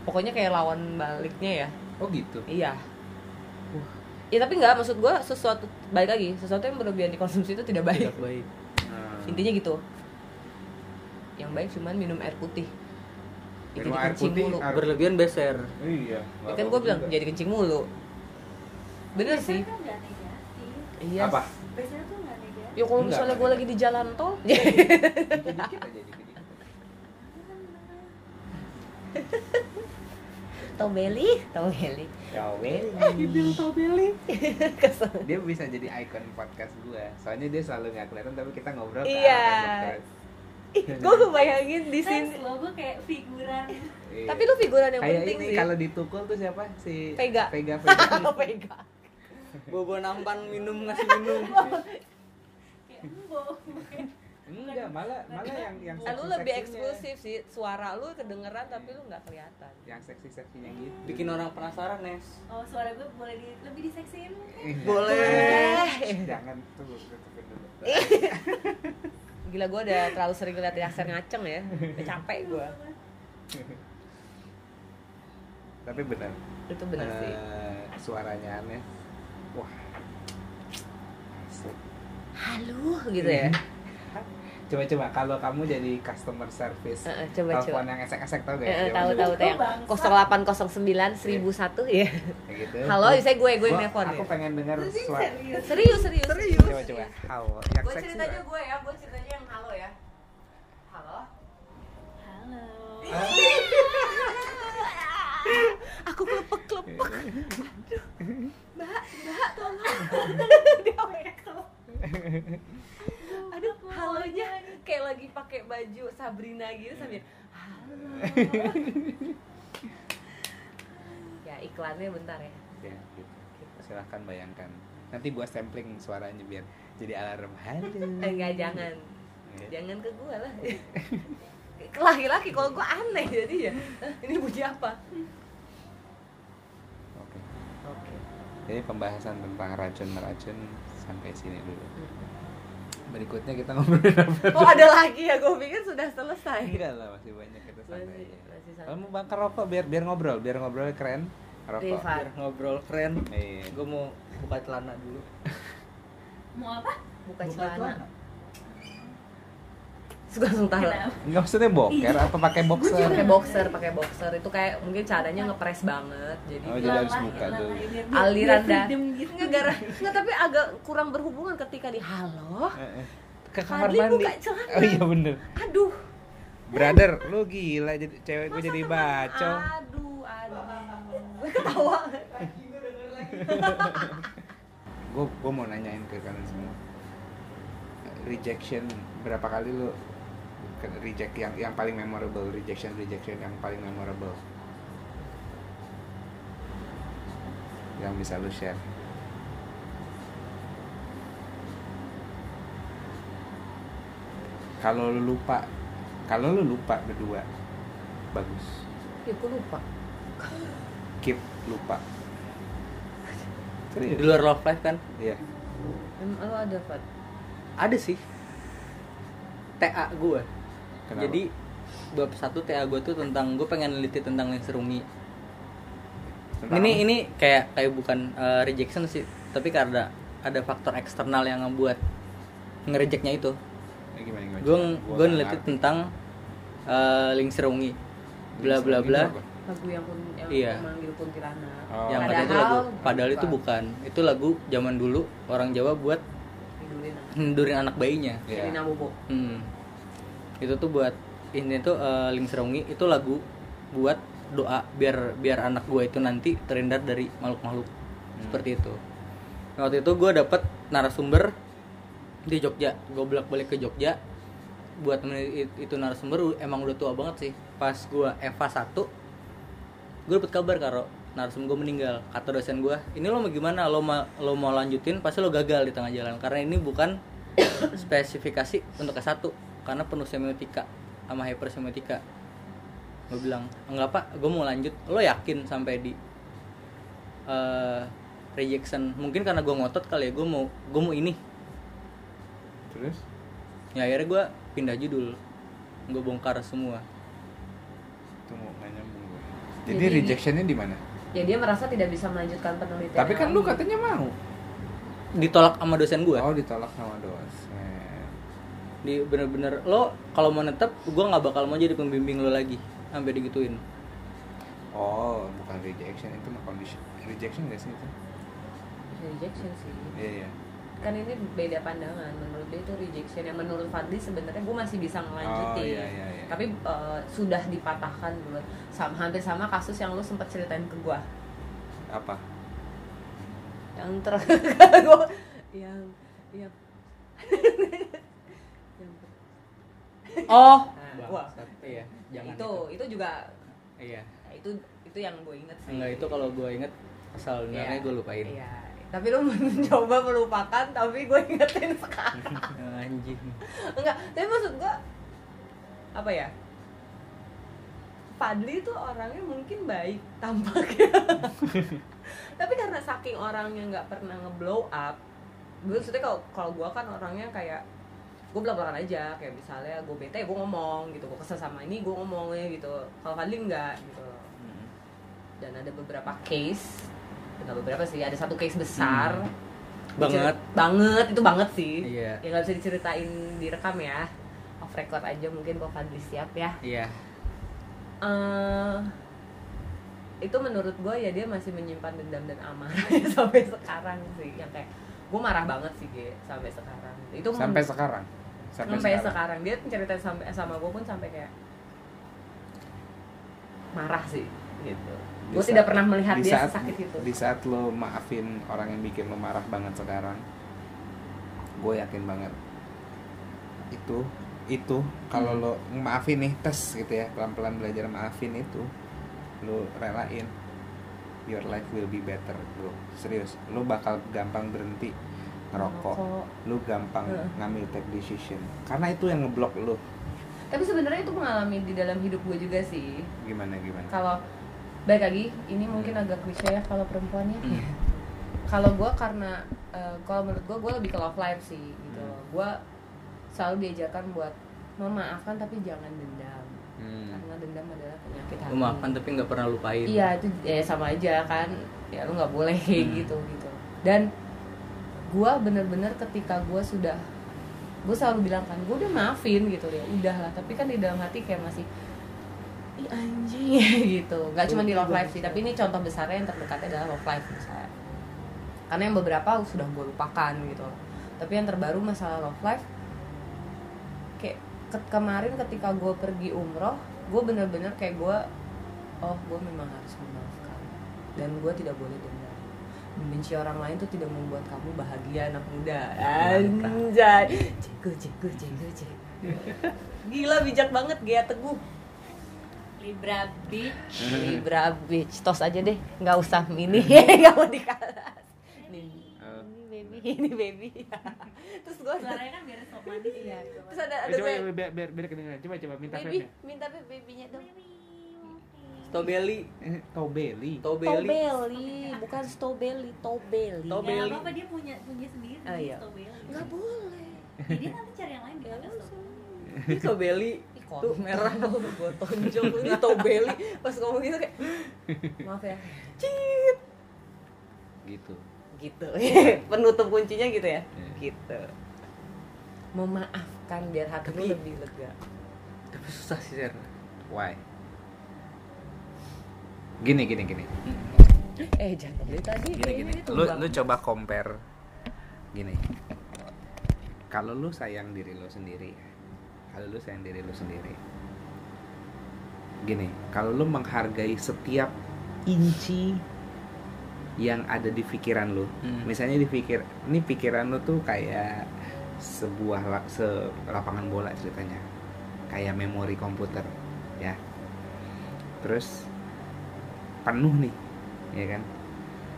Pokoknya kayak lawan baliknya ya. Oh gitu. Iya. Ya tapi nggak maksud gue sesuatu balik lagi sesuatu yang berlebihan dikonsumsi itu tidak baik. tidak baik Hmm. Intinya gitu. Yang baik cuman minum air putih. Itu Minum air kencing putih, mulu. air- berlebihan beser Iya. Ya kan gue bilang jadi kencing mulu. Bener sih. kan Iya. Apa? biasanya tuh negatif Ya kalau Enggak, misalnya gue lagi di jalan tol, Dikit-dikit aja, dikit-dikit. tobeli, tobeli. Tobeli. Bilang tobeli. Dia bisa jadi ikon podcast gue. Soalnya dia selalu nggak kelihatan tapi kita ngobrol ke Iya. gue kebayangin di sini. lo gue kayak figuran Iya. Tapi lu figuran yang Kayak penting ini sih. kalau ditukul tuh siapa? Si Vega. Vega. Vega. Vega. bobo nampan minum ngasih minum kayak embo Enggak, malah malah yang yang Nah, lu lebih eksklusif sih. Suara lu kedengeran tapi lu nggak kelihatan. Yang seksi-seksinya gitu. bikin orang penasaran nes oh suara gue boleh di, lebih diseksiin Eh, boleh Jangan tuh. Gila gue udah terlalu sering lihat Yaser ngaceng ya. Udah capek gue. Tapi benar. Itu bener sih. Eh, suaranya aneh. Wah. Halo gitu ya. Coba-coba kalau kamu jadi customer service Heeh, coba, telepon coba. yang esek-esek tau gak? Eh, Zaman tahu tahu tahu yang Bangsa. 0809 1001 ya. Kayak gitu. Halo, saya gue gue nelfon Aku ya. pengen dengar suara. serius Serius serius. Serius. Coba coba. Halo. Yang Gue seksi. ceritanya gue ya, gue ceritanya yang halo ya. Halo. halo Aku kelepek kelepek. Mbak, mbak tolong. Dia wekel. Aduh, halonya kayak lagi pakai baju Sabrina gitu sambil halo. ya iklannya bentar ya. Ya, gitu. Silahkan bayangkan. Nanti gua sampling suaranya biar jadi alarm. Halo. Enggak jangan. Ya. Jangan ke gua lah. Ke Laki-laki kalau gua aneh jadi ya. "Eh, Ini bunyi apa? Oke. Oke. Jadi pembahasan tentang racun-meracun sampai sini dulu. Berikutnya kita ngobrolin apa? Oh ada lagi ya, gue pikir sudah selesai. Enggak lah, masih banyak kita santai santai. Kalau mau bakar rokok biar biar ngobrol, biar ngobrol keren. Rokok. Riva. biar ngobrol keren Iya. gue mau buka celana dulu mau apa Buka Buka celana. celana. Suka langsung taruh? Enggak maksudnya boker Iya. apa pakai boxer? pakai boxer pakai boxer itu kayak mungkin caranya ngepres banget jadi Oh, jadi harus buka biar- aliran dah gitu. nggak gara nggak tapi agak kurang berhubungan ketika di halo Eh, eh. Ke kamar Fadli mandi. buka celana. Oh iya bener. aduh Brother, lu gila jadi cewek gue jadi baco. aduh aduh gue ketawa Gue gue mau nanyain ke kalian semua. Rejection berapa kali lu reject yang yang paling memorable, rejection rejection yang paling memorable. Yang bisa lu share. Kalau lu lupa, kalau lu lupa berdua, bagus. ya gue lupa Keep lupa. di Serius? luar love life kan Iya. emang lo ada Fat? ada sih TA gue Kenapa? jadi bab satu TA gue tuh tentang gue pengen neliti tentang serungi Tentang ini apa? ini kayak kayak bukan uh, rejection sih tapi karena ada faktor eksternal yang ngebuat ngerejeknya itu Eh, gimana, gimana? gue Gua gue neliti tentang uh, link serungi bla bla bla apa? lagu yang pun yang Iya. memanggil kuntilanak Oh. yang Padahal- itu lagu padahal itu bukan itu lagu zaman dulu orang Jawa buat Tidulin anak. bayinya Iya. Bobo Hmm. Itu tuh buat ini tuh eh, Ling Serungi itu lagu buat doa biar biar anak gue itu nanti terhindar dari makhluk-makhluk. Seperti itu. Nah, waktu itu gue dapet narasumber di Jogja, gue bolak balik ke Jogja. Buat itu narasumber emang udah tua banget sih. Pas gue Eva 1 gue dapet kabar karo narasumber gue meninggal. Kata dosen gue ini lo mau gimana? Lo mau lo mau lanjutin pasti lo gagal di tengah jalan. Karena ini bukan spesifikasi untuk S1 karena penuh semiotika sama hypersemiotika gue bilang enggak pak gue mau lanjut lo yakin sampai di eh, rejection mungkin karena gue ngotot kali ya gue mau gue mau ini Terus? ya akhirnya gue pindah judul gue bongkar semua Tunggu, nggak nyambung gue. Jadi, Jadi- rejectionnya di mana? ya dia merasa tidak bisa melanjutkan penelitian Tapi kan lu katanya mau. ditolak sama dosen gue Oh, ditolak sama dosen. Di bener-bener lo kalau mau netep gue nggak bakal mau jadi pembimbing lo lagi sampai digituin Oh, bukan rejection itu mah condition. Rejection gak sih itu? rejection sih Iya, iya. kan ini beda pandangan menurut dia itu rejection yang menurut Fadli sebenarnya gue masih bisa ngelanjutin Oh, iya, iya, iya. tapi eh, sudah dipatahkan dulu sama hampir sama kasus yang lu sempat ceritain ke gue Apa? yang ter gua yang yang yang oh. Nah, wah. iya jangan itu, itu juga iya. Ya, itu itu yang gue inget sih. Enggak itu kalau gue inget asal sebenarnya Iya. gue lupain. Iya. Tapi lu mencoba melupakan tapi gue ingetin sekarang. Anjing. Enggak tapi maksud gue apa ya? Fadli tuh orangnya mungkin baik tampaknya. Tapi karena saking orangnya nggak pernah ngeblow up gue maksudnya kalau kalau gue kan orangnya kayak gue belak belakan aja kayak misalnya gue bete gue ngomong gitu gue kesel sama ini gue ngomongnya gitu. Kalau Fadli enggak gitu. Dan ada beberapa case enggak beberapa sih ada satu case besar. Banget. Diceri- banget. Itu banget sih. Iya. yang nggak bisa diceritain direkam ya. Off record aja mungkin kalau Fadli siap ya. Iya. Eh itu menurut gue ya dia masih menyimpan dendam dan amarah sampai sekarang sih. Yang kayak gue marah banget sih Ge, sampai sekarang. Itu Sampai sekarang. Sampai, sekarang. dia ceritain sampai sama gue pun sampai kayak marah sih gitu. Gue tidak pernah melihat di dia saat- sakit itu. Di saat lo maafin orang yang bikin lo marah banget sekarang, gue yakin banget itu itu kalau Hmm. lo maafin nih tes gitu ya pelan-pelan belajar maafin itu lo relain. Your life will be better bro. Serius lo bakal gampang berhenti ngerokok. Lo gampang ngambil take decision. Karena itu yang ngeblok lo tapi sebenarnya itu mengalami di dalam hidup gue juga sih. Gimana gimana? Kalau baik lagi ini mungkin Hmm. agak klise ya kalau perempuan ya. Kalau gue karena eh, kalau menurut gue gue lebih ke love life sih gitu. Hmm. gue selalu diajarkan buat memaafkan tapi jangan dendam. Hmm. karena dendam adalah penyakit hati. Lu maafkan tapi nggak pernah lupain. Iya itu ya sama aja kan. Ya lu nggak boleh kayak Hmm. gitu gitu. Dan gue bener-bener ketika gue sudah gue selalu bilang kan gue udah maafin gitu ya udah lah tapi kan di dalam hati kayak masih ih anjing gitu. Nggak cuma di love life sih tapi ini contoh besarnya yang terdekatnya adalah love life misalnya. Karena yang beberapa sudah gue lupakan gitu. Tapi yang terbaru masalah love life kayak ke- kemarin ketika gue pergi umroh gue bener-bener kayak gue oh gue memang harus memaafkan dan gue tidak boleh dendam membenci orang lain tuh tidak membuat kamu bahagia anak muda. Anjay. Ceko ceko ceko ceko gila bijak banget Gia Teguh. Libra Beach Libra Beach tos aja deh nggak usah. Ini nggak mau dikalah ini Oh. ini baby ini baby. Terus gue suaranya kan biar sok manis ya terus ada Eh, ada coba gue biar biar biar kedengeran. Coba coba minta baby minta baby babynya dong Strawberry, Eh, Tobeli. Tobeli. Tobeli bukan strawberry Tobeli Tobe- ya Belly. apa-apa dia punya punya sendiri Oh, iya. Strawberry. nggak boleh jadi nanti cari yang lain usah. Ini Tobeli. Tuh merah. gue tonjok lu ini Tobeli pas ngomong gitu kayak maaf ya cit Gitu. gitu penutup kuncinya gitu ya Iya. gitu memaafkan biar hati Tapi- lebih lega Tapi susah sih, Ser. Why? Gini gini gini. eh jangan dari tadi Gini gini. Lu lu coba compare gini. Kalau lu sayang diri lu sendiri, kalau lu sayang diri lu sendiri, gini, kalau lu menghargai setiap inci yang ada di pikiran lu, Hmm. misalnya di pikir, ini pikiran lu tuh kayak sebuah la- se lapangan bola ceritanya, kayak memori komputer, ya. Terus penuh nih, ya kan?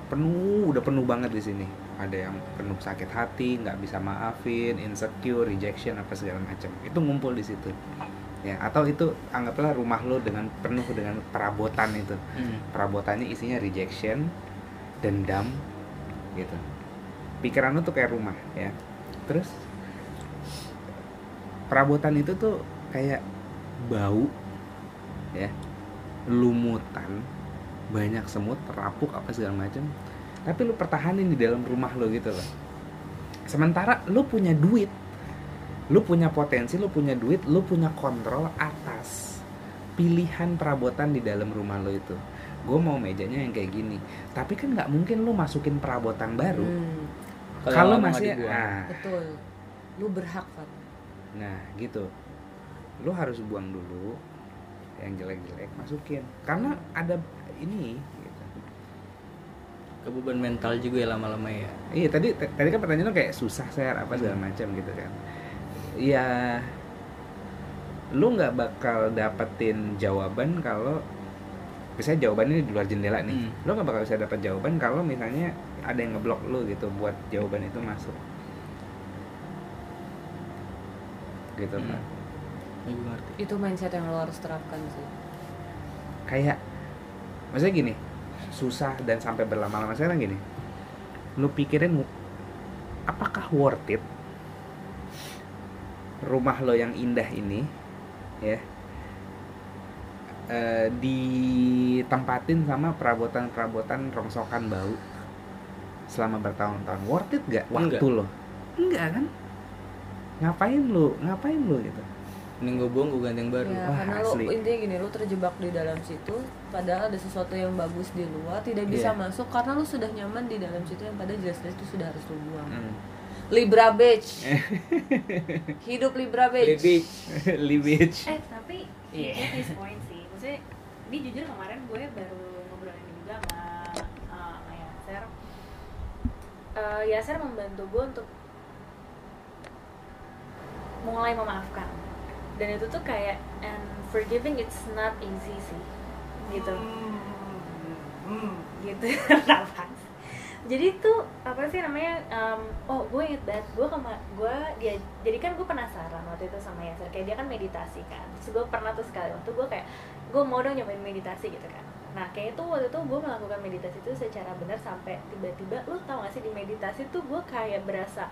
Penuh, udah penuh banget di sini. Ada yang penuh sakit hati, nggak bisa maafin, insecure, rejection apa segala macam. Itu ngumpul di situ. Ya, atau itu anggaplah rumah lo dengan penuh dengan perabotan itu Hmm. perabotannya isinya rejection, dendam, gitu. Pikiran lu tuh kayak rumah, ya. Terus perabotan itu tuh kayak bau, ya, lumutan, banyak semut, terapuk apa segala macam. Tapi lu pertahanin di dalam rumah lo gitu loh. Sementara lu punya duit, lu punya potensi, lu punya duit, lu punya kontrol atas pilihan perabotan di dalam rumah lo itu. Gue mau mejanya yang kayak gini. Tapi kan nggak mungkin lu masukin perabotan baru. Hmm, kalau masih dibuang. nah, betul. Lu berhak kan nah gitu. Lu harus buang dulu yang jelek-jelek masukin karena ada ini gitu. Kebeban mental juga ya lama-lama ya. iya tadi tadi kan pertanyaan kayak susah share apa segala Hmm. macam gitu kan ya lu nggak bakal dapetin jawaban kalau misalnya jawabannya di luar jendela nih Hmm. lu nggak bakal bisa dapat jawaban kalau misalnya ada yang ngeblok lu gitu buat jawaban itu masuk gitu Hmm. kan gue ngerti. itu mindset yang lo harus terapkan sih. Kayak maksudnya gini susah dan sampai berlama-lama. Sekarang gini lu pikirin apakah worth it rumah lo yang indah ini ya eh, ditempatin sama perabotan-perabotan rongsokan bau selama bertahun-tahun? Worth it gak waktu Enggak. lo? Enggak kan? Ngapain lu ngapain lu gitu Mending gue buang, gue ganti yang baru. ya Wah, karena asli. lo intinya gini lo terjebak di dalam situ padahal ada sesuatu yang bagus di luar tidak bisa Iya. masuk karena lo sudah nyaman di dalam situ yang pada jelas-jelas itu sudah harus lo buang Hmm. Libra Beach hidup Libra Beach Baby. Libich eh tapi Iya. yeah. this point sih maksudnya ini jujur kemarin gue baru ngobrol ini juga sama uh, sama Yaser uh, Yaser membantu gue untuk mulai memaafkan dan itu tuh kayak and forgiving it's not easy sih. Gitu. Gitu. Kenapa? jadi tuh apa sih namanya um, oh gue inget banget gue kema gue dia jadi kan gue penasaran waktu itu sama Yasser kayak dia kan meditasi kan. Terus gue pernah tuh sekali waktu gue kayak gue mau dong nyobain meditasi gitu kan. Nah kayak itu waktu itu gue melakukan meditasi itu secara benar sampai tiba-tiba lu tau gak sih di meditasi tuh gue kayak berasa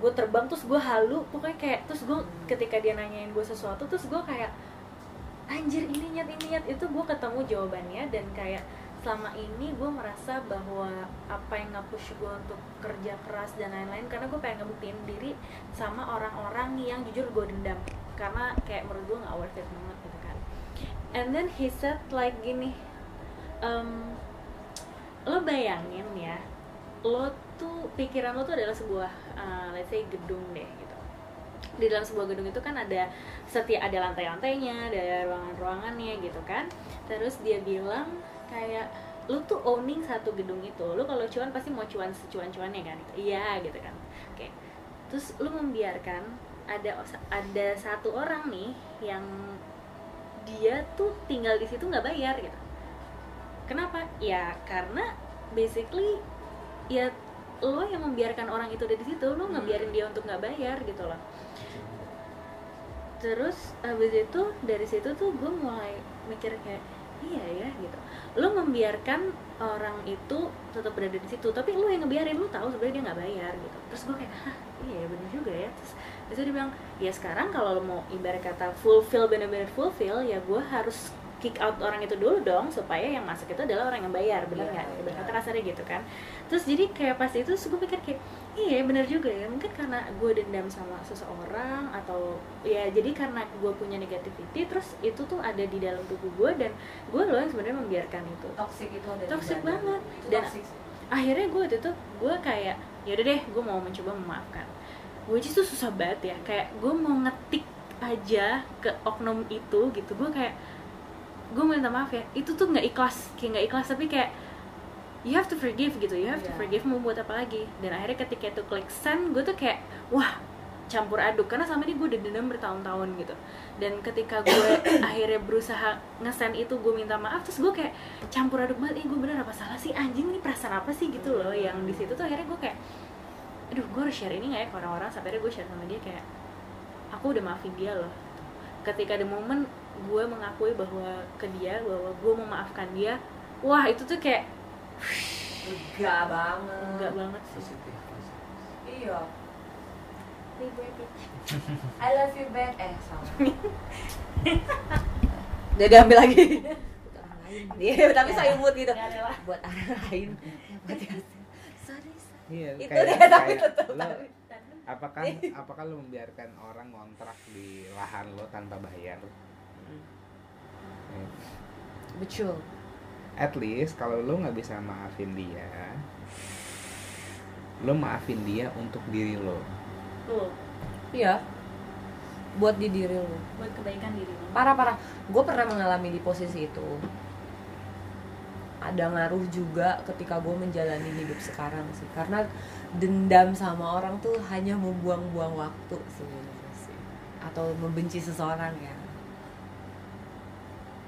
gue terbang terus gue halu pokoknya kayak terus gue ketika dia nanyain gue sesuatu terus gue kayak anjir ini niat ini niat. Itu gue ketemu jawabannya dan kayak selama ini gue merasa bahwa apa yang nge-push gue untuk kerja keras dan lain-lain karena gue pengen ngebuktiin diri sama orang-orang yang jujur gue dendam. Karena kayak menurut gue nggak worth it banget gitu kan. And then he said like gini um, lo bayangin ya lo tuh pikiran lo tuh adalah sebuah uh, let's say gedung deh gitu. Di dalam sebuah gedung itu kan ada setiap ada lantai-lantainya ada ruangan-ruangannya gitu kan. Terus dia bilang kayak lu tuh owning satu gedung itu. Lu kalau cuan pasti mau cuan secuan-cuannya kan? Iya gitu kan. Oke. Terus lu membiarkan ada ada satu orang nih yang dia tuh tinggal di situ nggak bayar gitu. Kenapa? Ya karena basically ya lo yang membiarkan orang itu ada di situ lo ngebiarin dia untuk nggak bayar gitu loh. Terus abis itu dari situ tuh gue mulai mikir kayak iya ya gitu. Lo membiarkan orang itu tetap berada di situ tapi lo yang ngebiarin lo tahu sebenarnya dia nggak bayar gitu. Terus gue kayak hah iya bener juga ya. Terus terus dia bilang ya sekarang kalau lo mau ibarat kata fulfill bener-bener fulfill ya gue harus kick out orang itu dulu dong supaya yang masuk itu adalah orang yang bayar benar Iya, nggak? iya. ibarat kata kasarnya gitu kan. Terus jadi kayak pas itu gue pikir kayak iya bener juga ya. Mungkin karena gue dendam sama seseorang atau ya jadi karena gue punya negativity terus itu tuh ada di dalam tubuh gue dan gue loh yang sebenarnya membiarkan itu. Toxic itu ada Toxic banget. Itu Dan- toxic sih. akhirnya gue waktu itu gue kayak yaudah deh gue mau mencoba memaafkan. Which is tuh susah banget ya. Kayak gue mau ngetik aja ke oknum itu gitu. Gue kayak gue minta maaf ya itu tuh nggak ikhlas kayak nggak ikhlas tapi kayak you have to forgive gitu you have to Iya. forgive mau buat apa lagi. Dan akhirnya ketika itu klik send gue tuh kayak wah campur aduk karena selama ini gue udah dendam bertahun-tahun gitu. Dan ketika gue akhirnya berusaha ngesend itu gue minta maaf terus gue kayak campur aduk banget eh gue bener apa salah sih? Anjing nih perasaan apa sih? gitu loh yang di situ tuh akhirnya gue kayak aduh gue harus share ini nggak ya ke orang-orang? Sampai akhirnya gue share sama dia kayak aku udah maafin dia loh. Ketika ada momen gue mengakui bahwa ke dia bahwa gue memaafkan dia wah itu tuh kayak lega banget. Enggak banget sih. Positif iya. I love you back eh salah. Udah diambil lagi. Dia tapi saya mood gitu. Buat orang lain. Buat yang sorry. Iya, itu kayak- deh tapi tetap apakah apakah lo membiarkan orang ngontrak di lahan lo tanpa bayar? Eh, betul. At least kalau lo nggak bisa maafin dia, lo maafin dia untuk diri lo. tuh iya. Buat di diri lo. Buat kebaikan diri lo. Parah parah. Gue pernah mengalami di posisi itu. Ada ngaruh juga ketika gue menjalani hidup sekarang sih. Karena dendam sama orang tuh hanya membuang-buang waktu sebenarnya sih. Atau membenci seseorang ya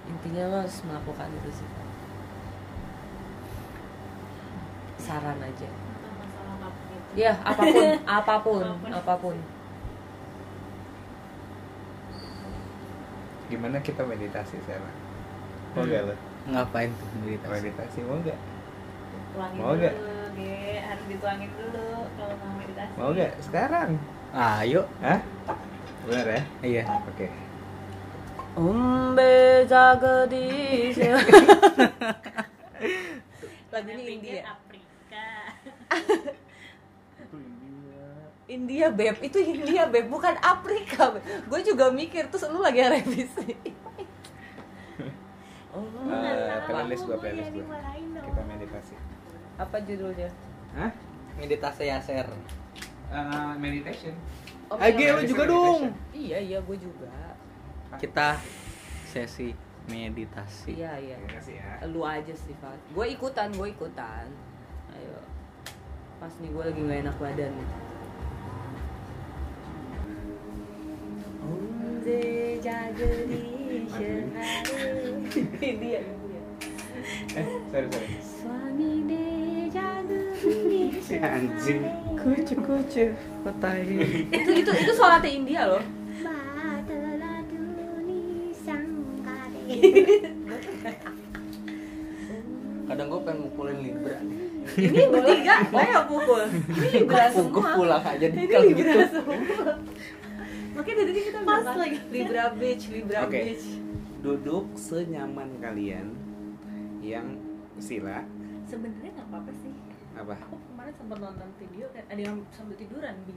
intinya lo harus melakukan itu sih saran aja Tentang masalah apa pun itu ya apa pun apa pun Apa pun. Gimana kita meditasi sekarang? Mau Hmm. gak lo? ngapain tuh meditasi Meditasi mau gak? tuangin Mau dulu nggak? Ge. harus dituangin dulu kalau mau meditasi Mau gak? Sekarang? ayo Hah? Bener ya? iya Oke. Umbe Jagadish Lagu ini Saya pikir India Afrika India beb, itu India beb, bukan Afrika Gue juga mikir, terus lu lagi revisi Oh, Eh, playlist gua, gua playlist dong. Kita meditasi. apa judulnya? Hah? meditasi yaser Eh, meditation. Oh, Age, iya. lu juga dong. Iya, iya, gue juga kita sesi meditasi. Iya, iya. Ya. Lu aja sih, Fat Gue ikutan, gue ikutan. Ayo. Pas nih gue lagi gak enak badan India Eh, sorry sorry. Suami anjing. kucu kucu. Kotai itu itu itu sholatnya India loh kadang gue pengen mukulin libra nih. Ini bertiga saya pukul. Ini libra gue semua. pulang aja di ini kalau libra gitu. semua. Makanya dari tadi kita Pas lagi. libra beach libra Oke. beach Duduk senyaman kalian yang sila. Sebenarnya nggak apa-apa sih. Apa? Aku kemarin sempat nonton video kan ada yang sambil tiduran bi.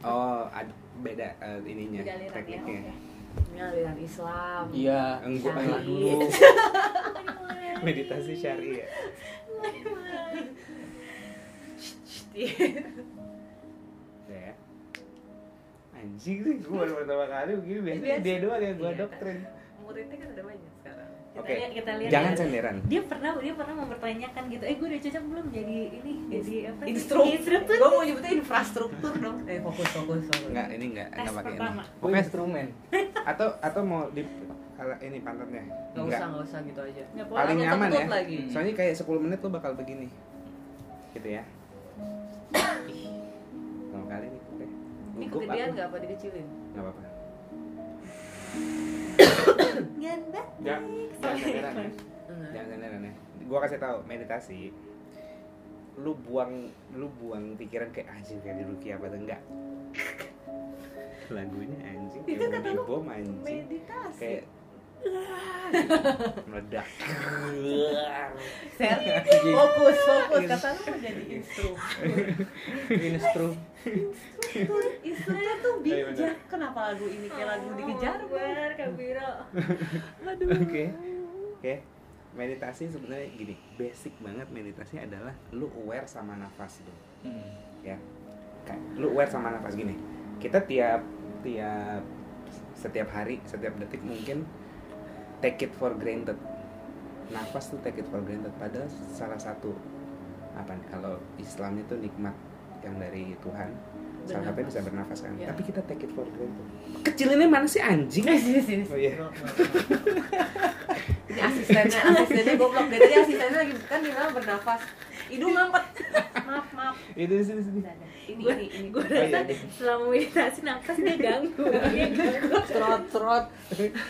Oh ad- beda eh, ininya Beda ya, tekniknya. oke. Ini aliran Islam. Iya. enggak lah dulu. Meditasi syari ya? Ya. Anjing sih gue baru pertama kali begini. Biasanya Biasa. dia doang yang gue Iya. doktrin. Muridnya kan ada banyak kita Oke. lihat kita lihat. Jangan ya. senderan dia pernah dia pernah mempertanyakan gitu eh gue udah cocok belum jadi ini jadi apa instruktur instruktur. gue mau nyebutnya infrastruktur dong. Eh fokus fokus fokus. Enggak ini enggak enggak pakai ini. Pokoknya instrumen. atau atau mau di kalau ini pantatnya. Nggak usah nggak. usah gitu aja. Nggak paling nyaman ya. lagi. Soalnya kayak 10 menit lo bakal begini. Gitu ya. Pertama kali nih oke ini kegedean nggak apa dikecilin? Nggak apa-apa Batik. Jangan jangan gua kasih tahu meditasi. Lu buang lu buang pikiran kayak anjing kayak di Ruki apa tuh? Enggak lagunya anjing Itu kata dibom anjing. meditasi. Kayak meledak Ser, fokus fokus kata lu mau jadi Instru. instruktur instruktur tuh Iya, bijak kenapa lagu ini kayak lagu dikejar Akbar, Kak Biro. aduh Oke. Oke. Meditasi sebenarnya gini, basic banget meditasi adalah lu aware sama nafas lu, Hmm. ya. Kayak lu aware sama nafas gini. Kita tiap tiap setiap hari, setiap detik mungkin take it for granted. Nafas tuh take it for granted padahal salah satu apa kalau Islam itu nikmat yang dari Tuhan. Salah satunya bisa bernafas kan. Iya. Tapi kita take it for granted. Kecil ini mana sih anjing? sini sini Oh iya. ini asistennya asistennya goblok dari tadi asistennya lagi kan dia bilang bernafas hidung mampet maaf maaf Itu di sini sini. ini Gue ini ini gue Oh, iya, rasa iya. selama meditasi nafas dia ganggu. Dia ganggu. trot trot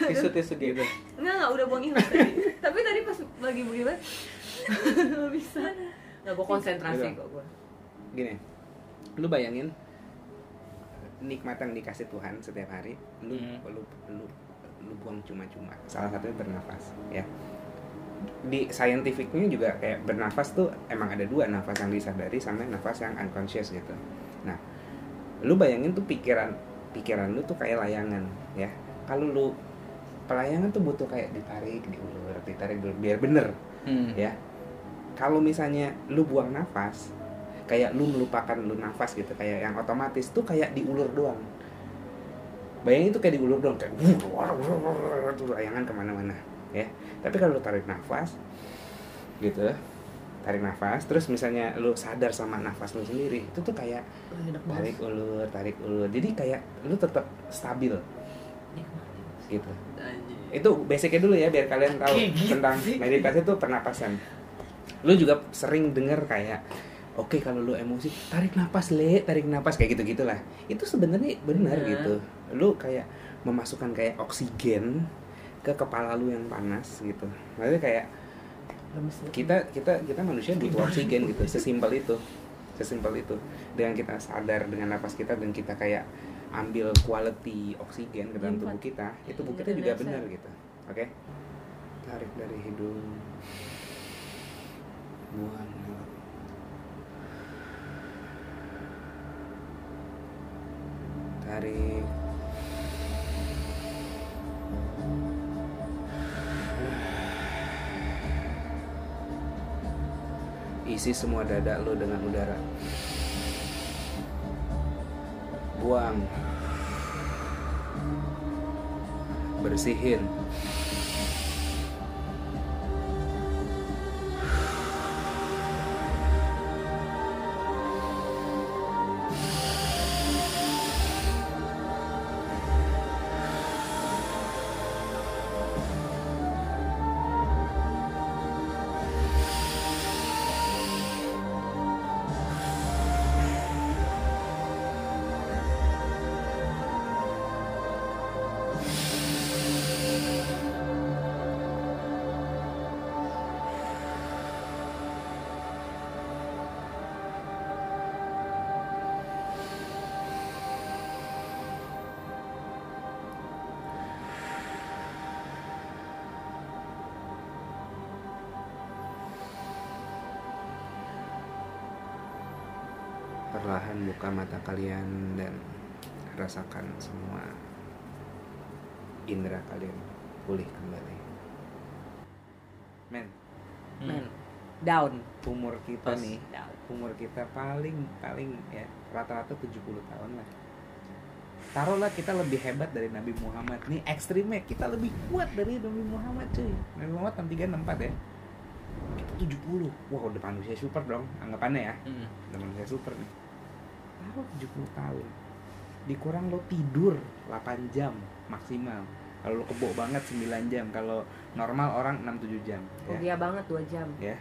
Tisu tisu gitu. enggak enggak udah buang tadi tapi tadi pas lagi begini nggak bisa nggak gue konsentrasi Gitu. kok gue gini lu bayangin nikmat yang dikasih Tuhan setiap hari lu Hmm. lu lu lu buang cuma-cuma. Salah satunya bernafas ya. Di scientificnya juga kayak bernafas tuh emang ada dua nafas yang disadari sama nafas yang unconscious gitu. Nah lu bayangin tuh pikiran pikiran lu tuh kayak layangan ya. Kalau lu pelayangan tuh butuh kayak ditarik diulur ditarik diulur biar bener Hmm. ya. Kalau misalnya lu buang nafas kayak lu melupakan lu nafas gitu kayak yang otomatis tuh kayak diulur doang. Bayangin itu kayak diulur doang kayak tuh layangan ke mana-mana ya. Tapi kalau lu tarik nafas gitu tarik nafas terus misalnya lu sadar sama nafas lu sendiri itu tuh kayak tarik ulur tarik ulur. Jadi kayak lu tetap stabil. Gitu. Itu basicnya dulu ya biar kalian tahu tentang meditasi itu pernapasan. Lu juga sering denger kayak oke kalau lu emosi tarik napas le tarik napas kayak gitu gitulah itu sebenarnya benar Benar. gitu. Lu kayak memasukkan kayak oksigen ke kepala lu yang panas gitu. Maksudnya kayak kita kita kita manusia butuh oksigen gitu sesimpel itu. Sesimpel itu. Dengan kita sadar dengan napas kita dan kita kayak ambil quality oksigen ke dalam Iya, tubuh kita itu tubuh kita Bener, juga benar gitu. Oke? Tarik dari hidung. Buang tarik isi semua dada lo dengan udara. Buang. Bersihin perlahan buka mata kalian dan rasakan semua indera kalian pulih kembali men Hmm. Men, down. umur kita Pas. nih Down. umur kita paling paling ya rata-rata 70 tahun lah taruhlah kita lebih hebat dari Nabi Muhammad nih ekstrimnya kita lebih kuat dari Nabi Muhammad cuy Nabi Muhammad 63 64 ya kita 70 wah udah manusia super dong anggapannya ya Hmm. udah manusia super nih taruh 70 tahun? Dikurang lo tidur 8 jam maksimal. Kalau lo kebo banget 9 jam kalau normal orang 6-7 jam. Oh ya, banget 2 jam. ya.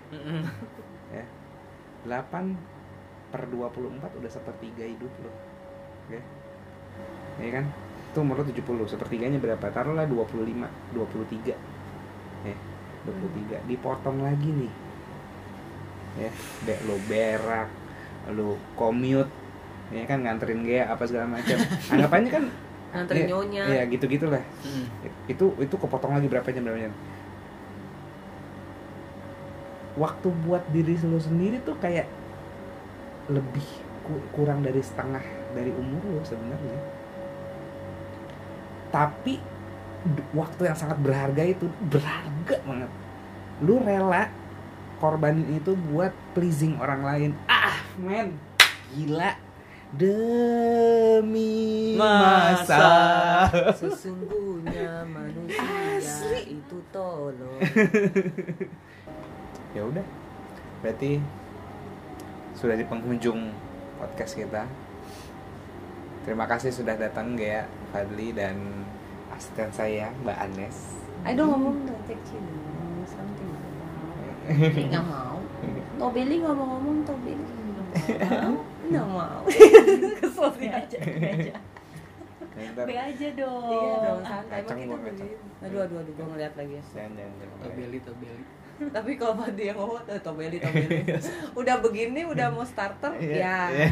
Ya. 8 per 24 udah sepertiga hidup lo. Ya. Ya kan? Itu umur lo 70 sepertiganya berapa? Taruhlah 25 23 ya 23 dipotong lagi nih. Ya be, lo berak lo commute ya kan nganterin gaya apa segala macam. Anggapannya kan Nganterin ya, nyonya. ya gitu gitulah Mm. itu itu kepotong lagi berapa jam berapa jam? Waktu buat diri lo sendiri tuh kayak lebih ku- kurang dari setengah dari umur lo sebenarnya. Tapi waktu yang sangat berharga itu berharga banget. Lu rela korbanin itu buat pleasing orang lain. Ah men gila demi Masa. masa Sesungguhnya manusia Asli. itu tolong. ya udah berarti sudah di penghujung podcast kita terima kasih sudah datang Gea Fadli dan asisten saya Mbak Anes Ayo dong ngomong dong kecil something. Nggak mau. Tobeli nggak mau ngomong Tobeli. Nggak mau. Kesel sih aja. Be aja dong. Iya dong santai. Emang kita beli. Aduh aduh aduh gue ngeliat lagi ya. Tobeli, tobeli. Tapi kalau Fadli yang ngomong eh, Tobeli Tobeli. udah begini udah mau starter Iya, ya. iya.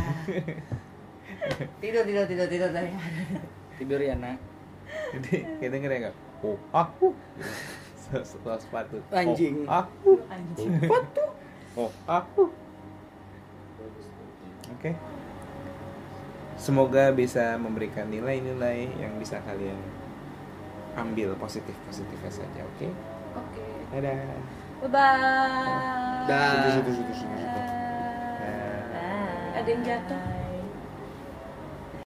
Tidur tidur tidur tidur tadi. Tidur ya, nak. jadi kita denger ya nggak oh aku setelah sepatu Anjing. oh aku Anjing. sepatu oh aku oke semoga bisa memberikan nilai-nilai yang bisa kalian ambil positif positifnya saja oke Oke. dadah Bye bye. Dah. Situ, situ, situ, situ, situ. Ada yang jatuh.